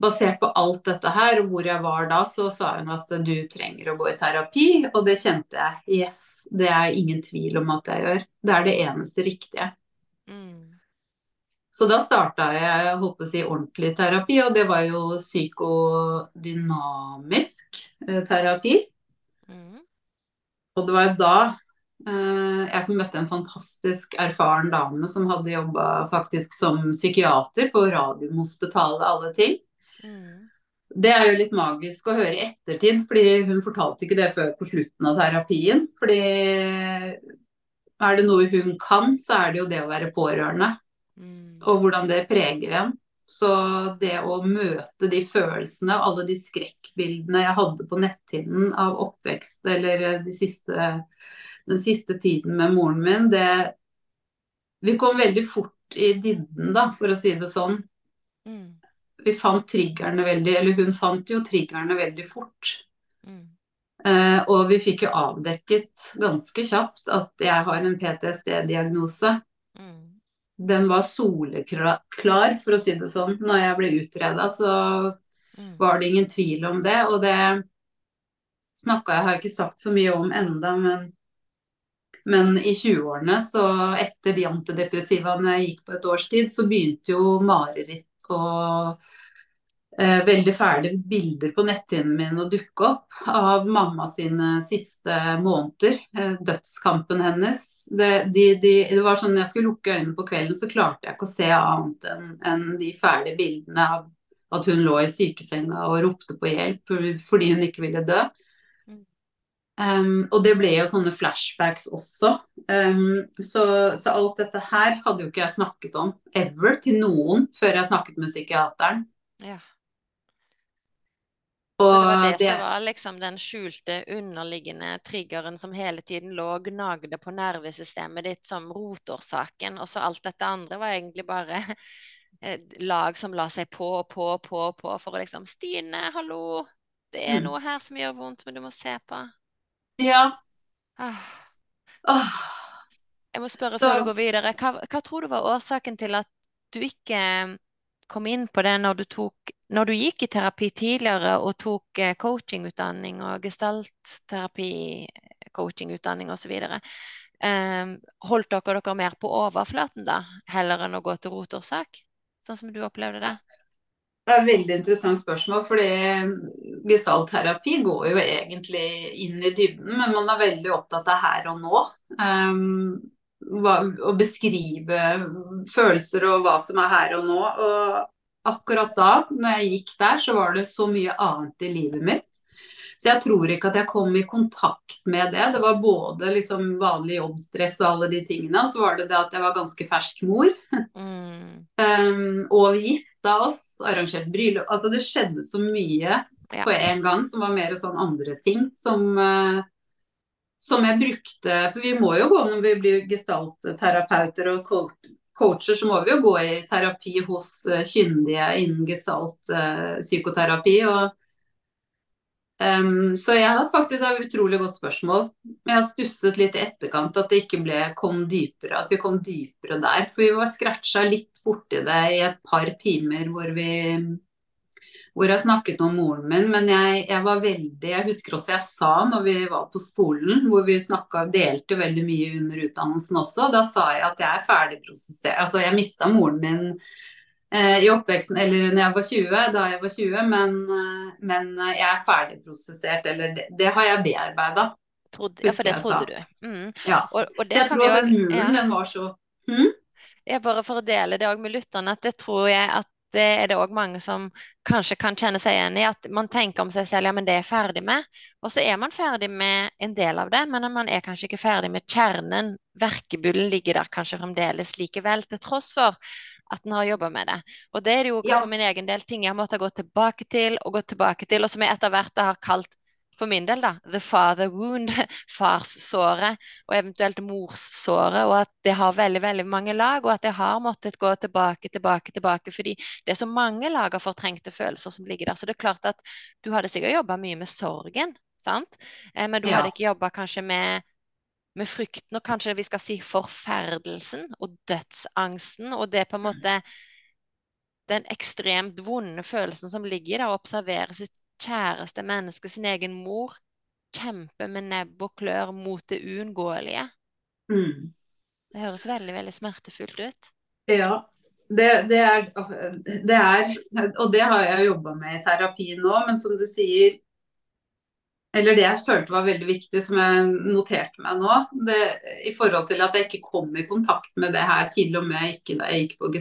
Basert på alt dette her, og hvor jeg var da, så sa hun at du trenger å gå i terapi. Og det kjente jeg. Yes, det er ingen tvil om at jeg gjør. Det er det eneste riktige. Mm. Så da starta jeg holdt på å si ordentlig terapi, og det var jo psykodynamisk eh, terapi. Mm. Og det var jo da eh, jeg møtte en fantastisk erfaren dame som hadde jobba faktisk som psykiater på Radiumhospitalet, alle ting. Mm. Det er jo litt magisk å høre i ettertid, fordi hun fortalte ikke det før på slutten av terapien. Fordi er det noe hun kan, så er det jo det å være pårørende. Mm. Og hvordan det preger en. Så det å møte de følelsene, og alle de skrekkbildene jeg hadde på netthinnen av oppvekst eller de siste, den siste tiden med moren min, det Vi kom veldig fort i dybden, da, for å si det sånn. Mm. Vi fant triggerne veldig, eller hun fant jo triggerne veldig fort. Mm. Uh, og vi fikk jo avdekket ganske kjapt at jeg har en PTSD-diagnose. Mm. Den var soleklar, for å si det sånn. Når jeg ble utreda, så Mm. var det ingen tvil om det. Og det snakka jeg har ikke sagt så mye om enda, men, men i 20-årene, så etter de antidepressivaene jeg gikk på et års tid, så begynte jo mareritt og eh, veldig fæle bilder på netthinnen min å dukke opp av mamma sine siste måneder. Eh, dødskampen hennes. Det, de, de, det var sånn når jeg skulle lukke øynene på kvelden, så klarte jeg ikke å se annet enn en de fæle bildene av at hun lå i sykesenga og ropte på hjelp fordi hun ikke ville dø. Um, og det ble jo sånne flashbacks også. Um, så, så alt dette her hadde jo ikke jeg snakket om ever til noen før jeg snakket med psykiateren. Ja. Og Så det var det det, som var liksom den skjulte, underliggende triggeren som hele tiden lå og gnagde på nervesystemet ditt som rotårsaken, og så alt dette andre var egentlig bare lag som la seg på og på og på på for å liksom Stine, hallo, det er Mm. noe her som gjør vondt, men du må se på. ja. Ah. Jeg må spørre Så- før du går videre. Hva, hva tror du var årsaken til at du ikke kom inn på det når du tok Når du gikk i terapi tidligere og tok eh, coachingutdanning og gestaltterapi, coachingutdanning osv. Um, holdt dere dere mer på overflaten da, heller enn å gå til rotårsak? Sånn som du opplevde det? det er et veldig interessant spørsmål, fordi gestaltterapi går jo egentlig inn i dybden, men man er veldig opptatt av her og nå. Um, hva, å beskrive følelser og hva som er her og nå. Og akkurat da, når jeg gikk der, så var det så mye annet i livet mitt. Så jeg tror ikke at jeg kom i kontakt med det. Det var både liksom vanlig jobbstress og alle de tingene, og så var det det at jeg var ganske fersk mor. Mm, Um, og vi gifta oss, arrangerte bryllup Altså det skjedde så mye Ja. på en gang som var mer sånn andre ting som eh, som jeg brukte For vi må jo gå når vi blir gestaltterapeuter og coacher, så må vi jo gå i terapi hos eh, kyndige innen gestaltpsykoterapi. og Um, så jeg har faktisk et utrolig godt spørsmål. Jeg har stusset litt i etterkant at det ikke ble, kom dypere, at vi kom dypere der. For vi var scratcha litt borti det i et par timer hvor vi hvor jeg snakket om moren min. Men jeg, jeg, var veldig Jeg husker også jeg sa når vi var på skolen, hvor vi snakket, delte veldig mye under utdannelsen også, da sa jeg at jeg er ferdigprosessert. Altså jeg mista moren min Eh, i oppveksten, eller når jeg var 20, da jeg var 20, men, eh, men jeg er ferdigprosessert, eller det, det har jeg bearbeida. Ja, for det trodde du. Mm. Ja. Og, og så jeg tror den muren, ja. den var så hm? Ja, bare for å dele det òg med lytterne, at det tror jeg at det er det òg mange som kanskje kan kjenne seg igjen i. At man tenker om seg selv ja, men det er jeg ferdig med. Og så er man ferdig med en del av det, men man er kanskje ikke ferdig med kjernen. Verkebullen ligger der kanskje fremdeles likevel, til tross for at en har jobba med det. Og det er jo ja. for min egen del ting jeg har måttet gå tilbake til og gå tilbake til, og som jeg etter hvert har kalt for min del, da, the father wound, farssåret, og eventuelt morssåret, og at det har veldig veldig mange lag, og at jeg har måttet gå tilbake, tilbake, tilbake, fordi det er så mange lag av fortrengte følelser som ligger der. Så det er klart at du hadde sikkert jobba mye med sorgen, sant? Eh, men du ja. hadde ikke jobba kanskje med med frykten og kanskje vi skal si forferdelsen og dødsangsten. Og det på en måte den ekstremt vonde følelsen som ligger i det, å observere sitt kjæreste menneske, sin egen mor, kjempe med nebb og klør mot det uunngåelige. Mm. Det høres veldig, veldig smertefullt ut. Ja, det, det, er, det er Og det har jeg jobba med i terapi nå, men som du sier, eller det jeg følte var veldig viktig, som jeg noterte meg nå, det, i forhold til at jeg ikke kom i kontakt med det her til og med ikke da jeg gikk på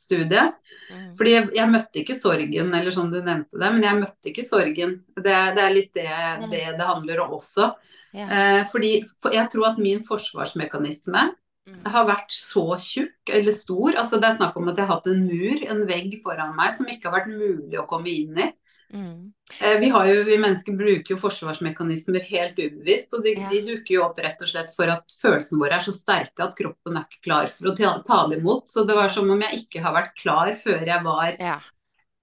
gestaltstudiet. Mm. Fordi jeg, jeg, møtte ikke sorgen, eller som du nevnte det, men jeg møtte ikke sorgen. Det, det er litt det, det, det handler om også. Yeah. Eh, fordi for jeg tror at min forsvarsmekanisme mm. har vært så tjukk eller stor. altså Det er snakk om at jeg har hatt en mur, en vegg foran meg som ikke har vært mulig å komme inn i. Mm. Eh, vi, jo, vi, mennesker bruker jo forsvarsmekanismer helt ubevisst, og de, ja. de, dukker jo opp rett og slett for at følelsene våre er så sterke at kroppen er ikke klar for å ta, ta det imot. Så det var som om jeg ikke har vært klar før jeg var ja.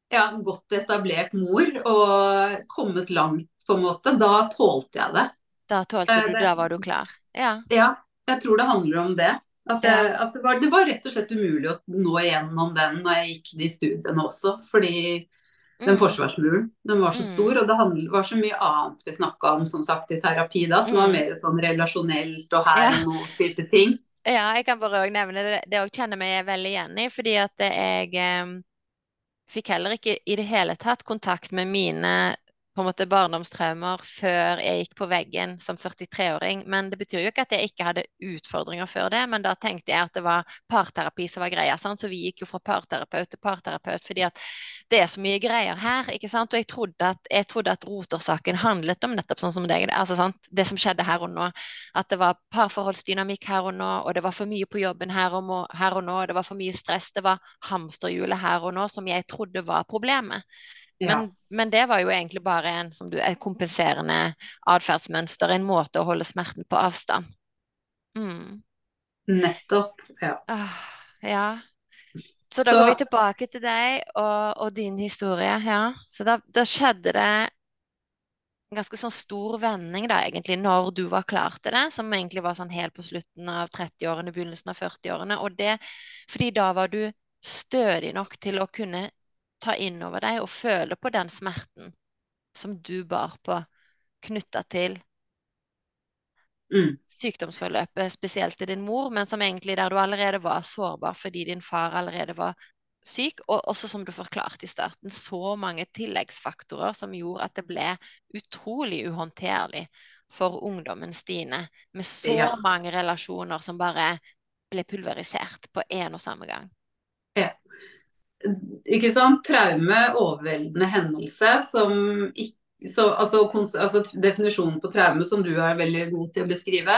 Ja, godt etablert mor og kommet langt, på en måte. Da tålte jeg det. Da tålte du, det, da var du klar? Ja. ja, jeg tror det handler om det. At, jeg, at det, var, det, var, rett og slett umulig å nå igjennom den når jeg gikk de studiene også. Fordi den mm. forsvarsmuren. Den var så mm. stor, og det var så mye annet vi snakka om som sagt i terapi da, som var mm. mer sånn relasjonelt og her og nå-type ting. Ja, jeg kan bare òg nevne det. Det òg kjenner meg veldig igjen i, fordi at jeg eh, fikk heller ikke i det hele tatt kontakt med mine på en måte barndomstraumer før jeg gikk på veggen som 43-åring. Men det betyr jo ikke at jeg ikke hadde utfordringer før det, men da tenkte jeg at det var parterapi som var greia. Sant? Så vi gikk jo fra parterapeut til parterapeut fordi at det er så mye greier her. ikke sant? Og jeg trodde at, jeg trodde at rotårsaken handlet om nettopp sånn som deg, altså, sant? det som skjedde her og nå. At det var parforholdsdynamikk her og nå, og det var for mye på jobben her og, må, her og nå, og det var for mye stress, det var hamsterhjulet her og nå som jeg trodde var problemet. Men, ja. men, det var jo egentlig bare en, du, et kompenserende atferdsmønster, en måte å holde smerten på avstand. Mm. Nettopp. Ja. Ah, ja. Så da går vi tilbake til deg og, og din historie. Ja. Så da, da, skjedde det en ganske sånn stor vending da, egentlig, når du var klar til det, som egentlig var sånn helt på slutten av 30-årene, begynnelsen av 40-årene. Og det fordi da var du stødig nok til å kunne ta inn over deg og føle på den smerten som du bar på, knytta til mm. sykdomsforløpet, spesielt til din mor, men som egentlig der du allerede var sårbar fordi din far allerede var syk, og også som du forklarte i starten, så mange tilleggsfaktorer som gjorde at det ble utrolig uhåndterlig for ungdommen Stine, med så ja. mange relasjoner som bare ble pulverisert på én og samme gang. Ja ikke sant, traume, overveldende hendelse som ikke så, altså, altså, Definisjonen på traume som du er veldig god til å beskrive.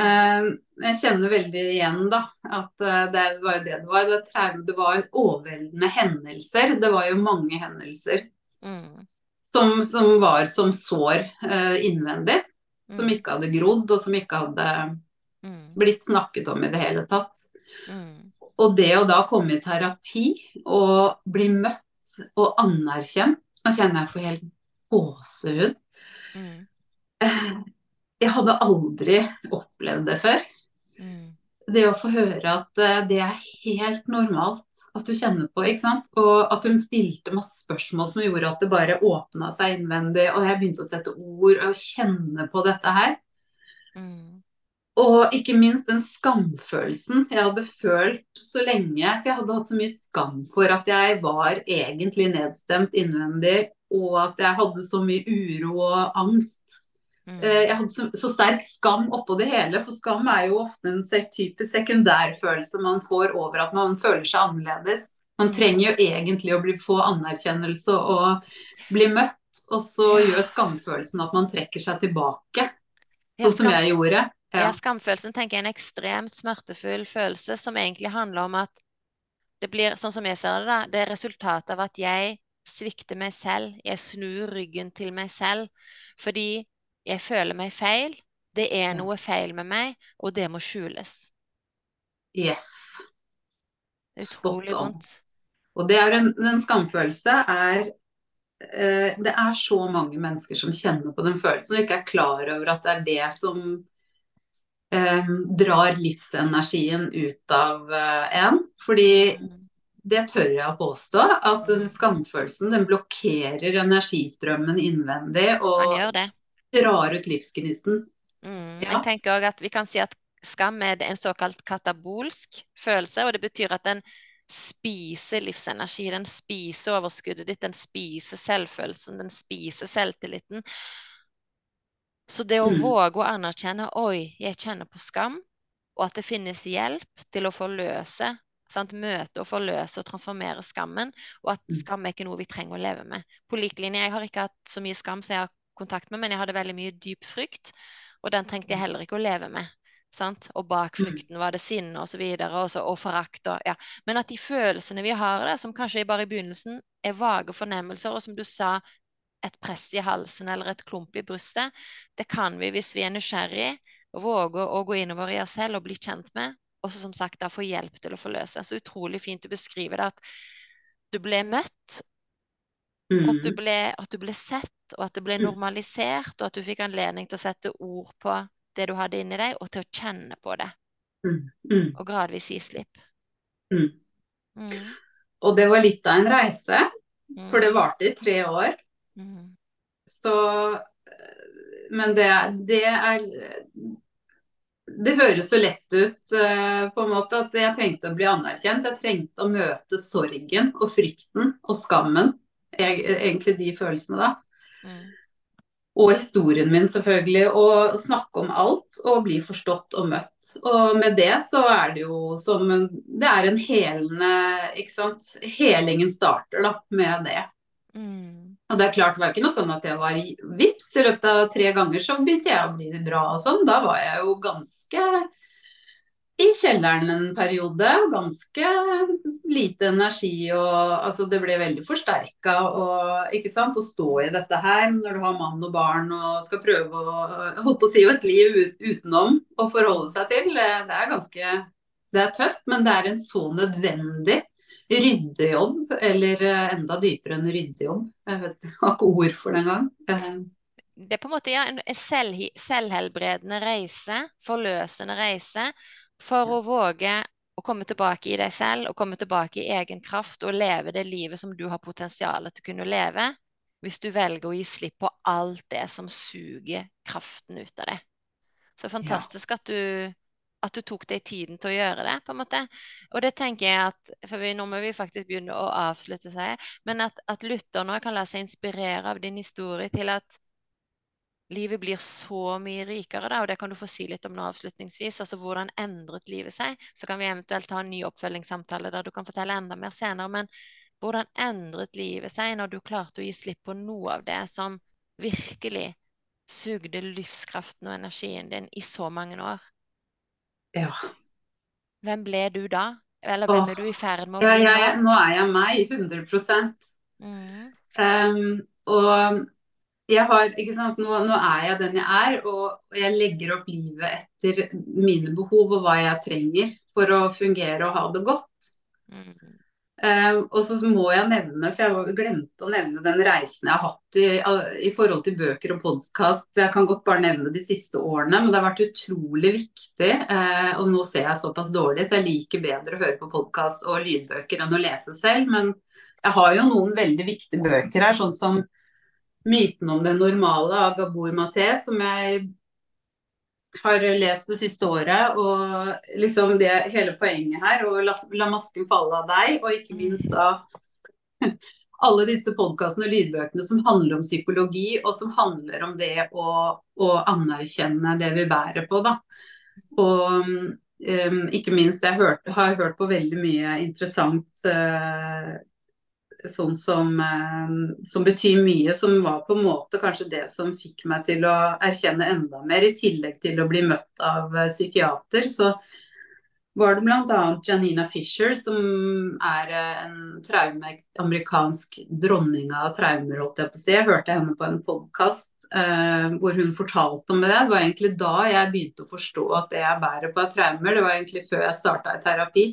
Eh, jeg kjenner veldig igjen da, at eh, det var jo det det var. Det, traume, det var overveldende hendelser. Det var jo mange hendelser mm. som, som, var som sår eh, innvendig. Mm. Som ikke hadde grodd, og som ikke hadde mm. blitt snakket om i det hele tatt. Mm. Og det å da komme i terapi og bli møtt og anerkjent Nå kjenner jeg for helt gåsehud. Mm. Jeg hadde aldri opplevd det før. Mm. Det å få høre at eh, det er helt normalt at du kjenner på, ikke sant. Og at hun stilte masse spørsmål som gjorde at det bare åpna seg innvendig. Og jeg begynte å sette ord og kjenne på dette her. Mm. Og ikke minst den skamfølelsen jeg hadde følt så lenge. For jeg hadde hatt så mye skam for at jeg var egentlig nedstemt innvendig, og at jeg hadde så mye uro og angst. Mm. Eh, Jeg hadde så, så sterk skam oppå det hele, for skam er jo ofte en type sekundærfølelse man får over at man føler seg annerledes. Man Mm. trenger jo egentlig å bli, få anerkjennelse og bli møtt, og så gjør skamfølelsen at man trekker seg tilbake. Sånn som jeg gjorde. Ja, Ja. skamfølelsen tenker jeg er en ekstremt smertefull følelse som egentlig handler om at det blir, sånn som jeg ser det, da, det er resultatet av at jeg svikter meg selv. Jeg snur ryggen til meg selv fordi jeg føler meg feil. Det er noe feil med meg, og det må skjules. Yes. Det er utrolig vondt. Og det er en, en skamfølelse er eh, Det er så mange mennesker som kjenner på den følelsen og ikke er klar over at det er det som eh, drar livsenergien ut av eh, en. Fordi det tør jeg å påstå, at skamfølelsen den blokkerer energistrømmen innvendig og drar ut livsgnisten. Mm. Ja. Jeg tenker også at vi kan si at skam er en såkalt katabolsk følelse, og det betyr at den spiser livsenergi. Den spiser overskuddet ditt, den spiser selvfølelsen, den spiser selvtilliten. Så det å Mm. våge å anerkjenne Oi, jeg kjenner på skam, og at det finnes hjelp til å forløse, sant? møte og forløse og transformere skammen, og at Mm. skam er ikke noe vi trenger å leve med. På lik linje, jeg har ikke hatt så mye skam som jeg har kontakt med, men jeg hadde veldig mye dyp frykt, og den trengte jeg heller ikke å leve med. Sant? Og bak Mm. frykten var det sinne og så videre, og, så, og forakt og ja. Men at de følelsene vi har der, som kanskje bare i begynnelsen er vage fornemmelser, og som du sa, et press i halsen eller et klump i brystet, det kan vi hvis vi er nysgjerrig våger å gå innover i oss selv og bli kjent med, og så som sagt da få hjelp til å forløse. Så utrolig fint du beskriver det, at du ble møtt, mm. at du Mm. ble, at du ble sett, og at det ble Mm. normalisert, og at du fikk anledning til å sette ord på det du hadde inni deg, og til å kjenne på det, Mm. Mm. og gradvis gi slipp. Mm. Mm, Og det var litt av en reise, for det varte i tre år. Mm, Så eh, Men det, det er Det høres så lett ut eh, på en måte at jeg trengte å bli anerkjent. Jeg trengte å møte sorgen og frykten og skammen. Egentlig de følelsene da. mm, Og historien min, selvfølgelig. Og snakke om alt og bli forstått og møtt. Og med det så er det jo som en Det er en helende Ikke sant. Helingen starter da med det. mm. Og det er klart, det var ikke noe sånn at jeg var vips. I løpet av tre ganger så begynte jeg å bli bra og sånn. Da var jeg jo ganske i kjelleren en periode. Ganske lite energi og Altså det ble veldig forsterka og ikke sant. Å stå i dette her når du har mann og barn og skal prøve å holdt på å si et liv ut, utenom å forholde seg til. eh, Det er ganske Det er tøft, men det er en så nødvendig ryddejobb, eller eh, enda dypere enn ryddejobb. Jeg vet jeg har ikke ord for det engang. Eh, Det er på en måte ja, en selv, selvhelbredende reise, forløsende reise, for å våge å komme tilbake i deg selv og komme tilbake i egen kraft og leve det livet som du har potensial til å kunne leve, hvis du velger å gi slipp på alt det som suger kraften ut av deg. Så fantastisk at du, at du tok deg tiden til å gjøre det, på en måte. Og det tenker jeg at For vi, nå må vi faktisk begynne å avslutte, jeg. Men at, at lytter nå kan la seg inspirere av din historie til at livet blir så mye rikere, da, og det kan du få si litt om nå avslutningsvis. Altså hvordan endret livet seg? Så kan vi eventuelt ha en ny oppfølgingssamtale der du kan fortelle enda mer senere. Men hvordan endret livet seg når du klarte å gi slipp på noe av det som virkelig sugde livskraften og energien din i så mange år? Ja. Hvem ble du da? Eller hvem Åh. er du i ferd med å Ja, bli jeg, nå? nå er jeg meg, 100 Mm, um, Og jeg har, ikke sant, nå, nå er jeg den jeg er, og jeg legger opp livet etter mine behov og hva jeg trenger for å fungere og ha det godt. mm, Uh, og så må jeg nevne, for jeg glemte å nevne den reisen jeg har hatt i, i forhold til bøker og podkast. Jeg kan godt bare nevne de siste årene, men det har vært utrolig viktig. Uh, og nå ser jeg såpass dårlig, så jeg liker bedre å høre på podkast og lydbøker enn å lese selv. Men jeg har jo noen veldig viktige bøker her, sånn som 'Myten om det normale' av Gabor Maté, som jeg har lest det siste året. Og liksom det hele poenget her, å la, la masken falle av deg, og ikke minst da alle disse podkastene og lydbøkene som handler om psykologi, og som handler om det å, å anerkjenne det vi bærer på, da. Og um, ikke minst, jeg hørt, har hørt på veldig mye interessant uh, sånn som, eh, som, betyr mye, som var på en måte kanskje det som fikk meg til å erkjenne enda mer, i tillegg til å bli møtt av eh, psykiater. Så var det bl.a. Janina Fisher, som er eh, en traume, amerikansk dronning av traumer, holdt jeg på å si. Jeg hørte henne på en podkast eh, hvor hun fortalte om det. Det var egentlig da jeg begynte å forstå at det jeg bærer på er traumer. Det var egentlig før jeg starta i terapi.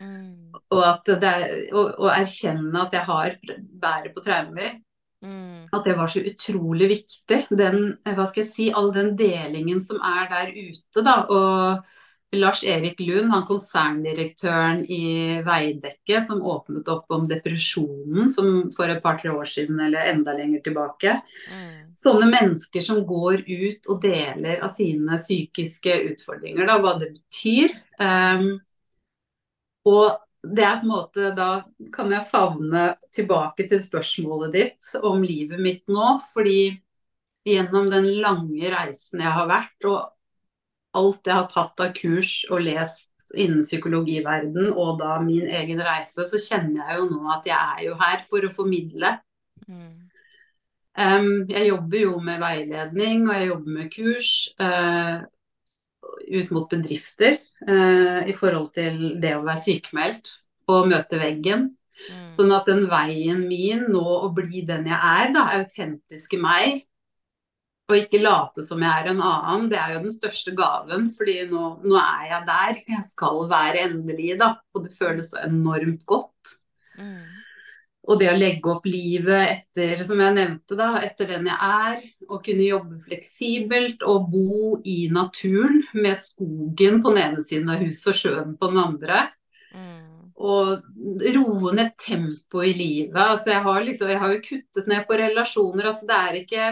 Mm. Og er, og, å, erkjenne at jeg har bærer på traumer. Mm. At det var så utrolig viktig. Den, hva skal jeg si, all den delingen som er der ute, da. Og Lars Erik Lund, han konserndirektøren i Veidekke, som åpnet opp om depresjonen som for et par-tre år siden, eller enda lenger tilbake. Mm. Sånne mennesker som går ut og deler av sine psykiske utfordringer, da, hva det betyr. Um, og det er på en måte Da kan jeg favne tilbake til spørsmålet ditt om livet mitt nå. Fordi gjennom den lange reisen jeg har vært, og alt jeg har tatt av kurs og lest innen psykologiverden, og da min egen reise, så kjenner jeg jo nå at jeg er jo her for å formidle. Mm. Um, jeg jobber jo med veiledning, og jeg jobber med kurs. Uh, ut mot bedrifter i forhold til det å være sykemeldt og møte veggen. Mm. Sånn at den veien min nå å bli den jeg er, da, autentiske meg, og ikke late som jeg er en annen, det er jo den største gaven. fordi nå, nå er jeg der. Jeg skal være endelig, da. Og det føles så enormt godt. Mm. Og det å legge opp livet etter, som jeg nevnte, da, etter den jeg er. Å kunne jobbe fleksibelt og bo i naturen med skogen på den ene siden av huset og sjøen på den andre. Mm. Og roe ned tempoet i livet. Altså jeg, har liksom, jeg har jo kuttet ned på relasjoner. altså det er ikke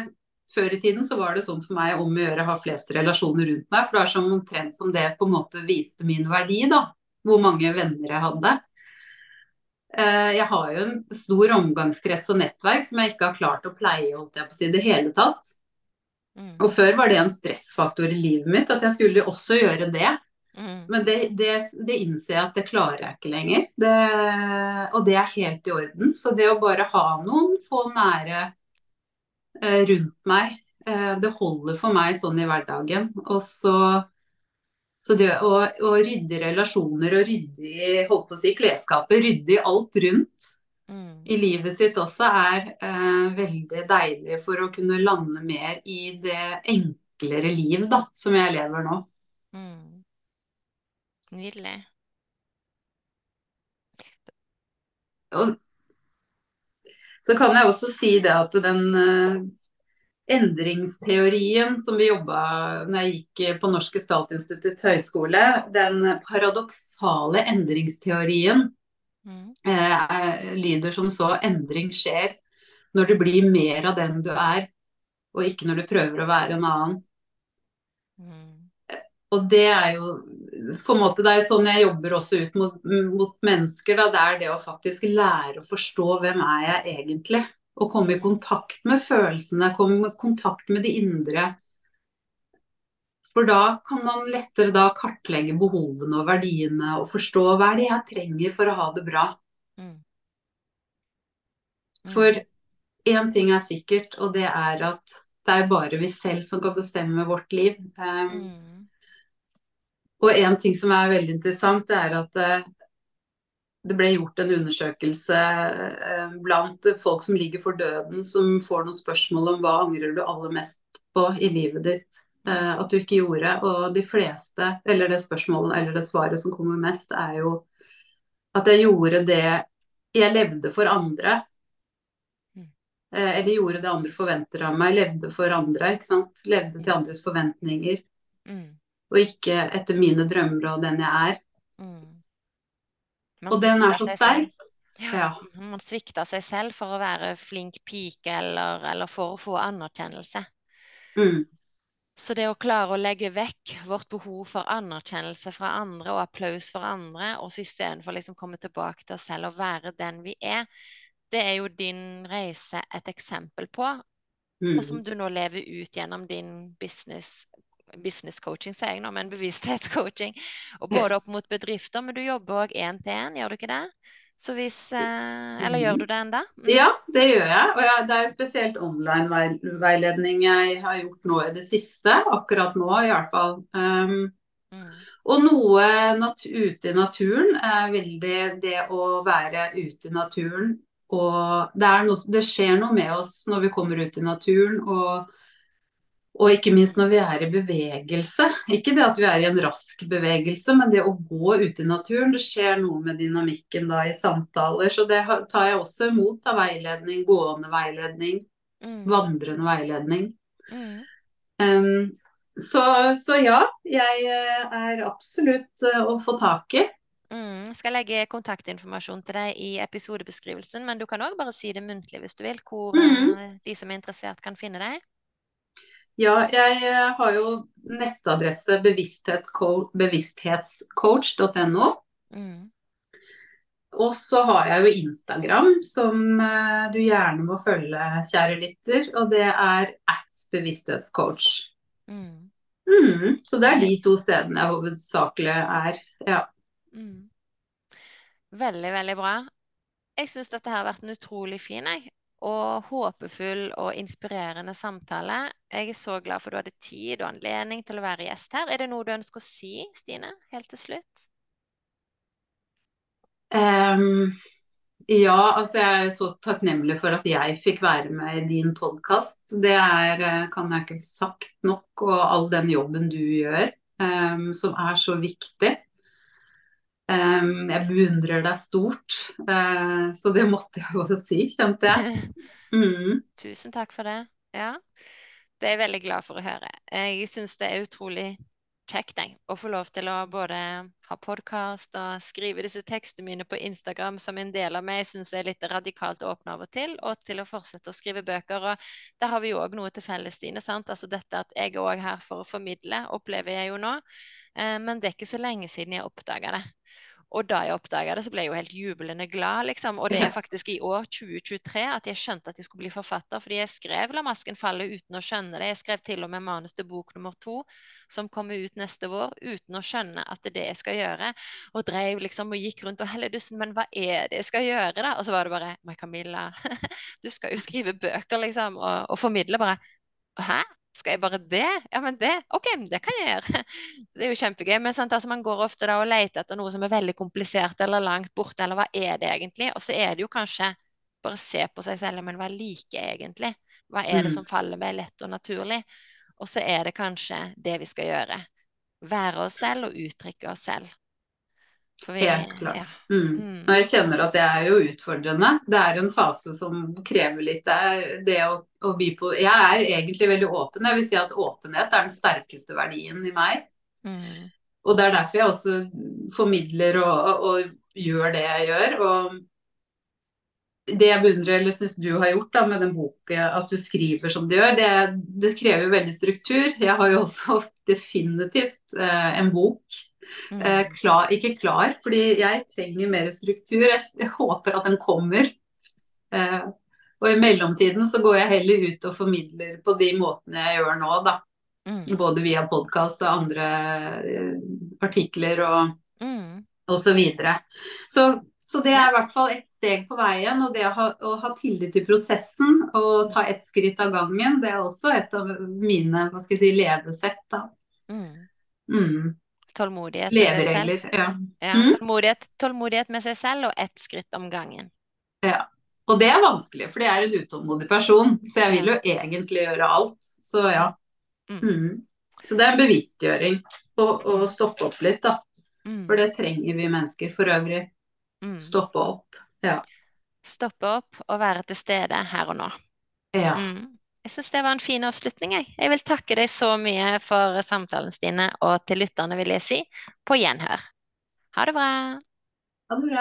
før i tiden så var det sånn for meg om å gjøre å ha flest relasjoner rundt meg. For det er som omtrent som det på en måte viste min verdi, da. Hvor mange venner jeg hadde. Eh, jeg har jo en stor omgangskrets og nettverk som jeg ikke har klart å pleie holdt jeg på å si, det hele tatt. Mm. Og før var det en stressfaktor i livet mitt, at jeg skulle også gjøre det. Mm. Men det, det, det, innser jeg at det klarer jeg ikke lenger. Det, og det er helt i orden. Så det å bare ha noen få nære eh, rundt meg, eh, det holder for meg sånn i hverdagen. Og så det å, å rydde relasjoner og rydde i holdt på å si, klesskapet, rydde i alt rundt mm. i livet sitt også, er eh, veldig deilig for å kunne lande mer i det enklere liv da, som jeg lever nå. Mm. Nydelig. Og så kan jeg også si det at den eh, endringsteorien som vi jobba når jeg gikk på Norsk gestaltinstitutt høgskole, den paradoksale endringsteorien mm. eh, lyder som så endring skjer når du blir mer av den du er, og ikke når du prøver å være en annen. Mm. Og det er jo på en måte, det er jo sånn jeg jobber også ut mot, mot mennesker. Da. Det er det å faktisk lære å forstå hvem er jeg egentlig. Å komme i kontakt med følelsene, komme i kontakt med de indre. For da kan man lettere da kartlegge behovene og verdiene og forstå hva er det jeg trenger for å ha det bra. Mm. Mm. For én ting er sikkert, og det er at det er bare vi selv som kan bestemme vårt liv. Um, mm. Og en ting som er veldig interessant, det er at uh, det ble gjort en undersøkelse eh, blant folk som ligger for døden, som får noen spørsmål om hva angrer du aller mest på i livet ditt eh, at du ikke gjorde. Og de fleste, eller det spørsmålet eller det svaret som kommer mest, er jo at jeg gjorde det jeg levde for andre. Mm. Eh, eller gjorde det andre forventer av meg. Levde for andre, ikke sant. Levde til andres forventninger. Mm. Og ikke etter mine drømmer og den jeg er. Man Og den er så sterk. Ja, Ja. man svikter seg selv for å være flink pike eller, eller for å få anerkjennelse. Mm. Så det å klare å legge vekk vårt behov for anerkjennelse fra andre og applaus for andre, og så istedenfor liksom komme tilbake til oss selv og være den vi er, det er jo din reise et eksempel på, Mm. og som du nå lever ut gjennom din business business coaching, sier jeg nå, men bevissthetscoaching. Og både opp mot bedrifter, men du jobber òg én til én, gjør du ikke det? Så hvis eh, Eller gjør du det ennå? Mm. Ja, det gjør jeg. Og jeg, det er jo spesielt online-veiledning jeg har gjort nå i det siste. Akkurat nå, i hvert fall. Um, Mm. og noe ute i naturen er veldig det å være ute i naturen. Og det, er noe, det skjer noe med oss når vi kommer ut i naturen. og og ikke minst når vi er i bevegelse. Ikke det at vi er i en rask bevegelse, men det å gå ut i naturen. Det skjer noe med dynamikken da i samtaler. Så det tar jeg også imot av veiledning. Gående veiledning, Mm. vandrende veiledning. Mm. Um, så, så ja, jeg eh, er absolutt eh, å få tak i. Mm. Skal legge kontaktinformasjon til deg i episodebeskrivelsen, men du kan òg bare si det muntlig hvis du vil, hvor Mhm. eh, de som er interessert, kan finne deg. Ja, jeg eh, har jo nettadresse bevissthetscoach.no. Mm. Og så har jeg jo Instagram, som eh, du gjerne må følge, kjære lytter. Og det er at bevissthetscoach. Mm. Mm, så det er de to stedene jeg hovedsakelig er. Ja. Mm. Veldig, veldig bra. Jeg syns dette har vært en utrolig fin jeg. Og håpefull og inspirerende samtale. Jeg er så glad for at du hadde tid og anledning til å være gjest her. Er det noe du ønsker å si, Stine, helt til slutt? Um, ja, altså jeg er så takknemlig for at jeg fikk være med i din podkast. Det er, eh, kan jeg ikke sagt nok, og all den jobben du gjør, um, som er så viktig. Em, jeg beundrer deg stort, eh, så det måtte jeg jo si, kjente jeg. Mm. Tusen takk for det. Ja, det er jeg veldig glad for å høre. Jeg syns det er utrolig kjekt jeg, å få lov til å både ha podkast og skrive disse tekstene mine på Instagram som en del av meg syns er litt radikalt åpne av og til, og til å fortsette å skrive bøker. Og der har vi jo òg noe til felles, Stine. sant? Altså dette at jeg er òg her for å formidle, opplever jeg jo nå. Eh, men det er ikke så lenge siden jeg oppdaga det. Og da jeg oppdaga det, så ble jeg jo helt jublende glad, liksom. Og det er faktisk i år 2023 at jeg skjønte at jeg skulle bli forfatter, fordi jeg skrev 'La masken falle' uten å skjønne det. Jeg skrev til og med manus til bok nummer to, som kommer ut neste vår, uten å skjønne at det er det jeg skal gjøre. Og drev liksom og gikk rundt og helledussen, men hva er det jeg skal gjøre, da? Og så var det bare Men Camilla, du skal jo skrive bøker, liksom, og, og formidle bare Hæ? Skal jeg bare det? Ja, men det OK, det kan jeg gjøre. Det er jo kjempegøy. Men sant, altså, man går ofte da og leter etter noe som er veldig komplisert eller langt borte, eller hva er det egentlig? Og så er det jo kanskje bare se på seg selv, men hva liker jeg egentlig? Hva er det Mm. som faller meg lett og naturlig? Og så er det kanskje det vi skal gjøre. Være oss selv og uttrykke oss selv. Vi, Helt klart. Ja. Mm. Mm. Og jeg kjenner at det er jo utfordrende. Det er en fase som krever litt. Det det å, å by på Jeg er egentlig veldig åpen. Jeg vil si at åpenhet er den sterkeste verdien i meg. Mm. Og det er derfor jeg også formidler og, og, og gjør det jeg gjør. Og det jeg beundrer, eller syns du har gjort da, med den boken, at du skriver som du gjør, det, det krever veldig struktur. Jeg har jo også definitivt eh, en bok Mm. eh, klar, ikke klar, fordi jeg trenger mer struktur. Jeg, jeg håper at den kommer. Eh, og i mellomtiden så går jeg heller ut og formidler på de måtene jeg gjør nå, da. Mm. Både via podkast og andre eh, artikler og, Mm. og så videre. Så, så det er i hvert fall et steg på veien. Og det å ha, å ha tillit til prosessen og ta ett skritt av gangen, det er også et av mine hva skal jeg si, levesett. da. Mm. Mm. Tålmodighet. Leveregler. Ja. Ja, Mm. tålmodighet, tålmodighet med seg selv og ett skritt om gangen. Ja. Og det er vanskelig, for jeg er en utålmodig person, så jeg vil jo egentlig gjøre alt. Så ja. Mm. Mm. Så det er en bevisstgjøring å, å stoppe opp litt, da. Mm. For det trenger vi mennesker for øvrig. Mm. Stoppe opp. Ja. Stoppe opp og være til stede her og nå. Ja. Mm. Jeg syns det var en fin avslutning. Jeg. jeg vil takke deg så mye for samtalen, Stine, og til lytterne vil jeg si på gjenhør. Ha det bra. Ha det bra.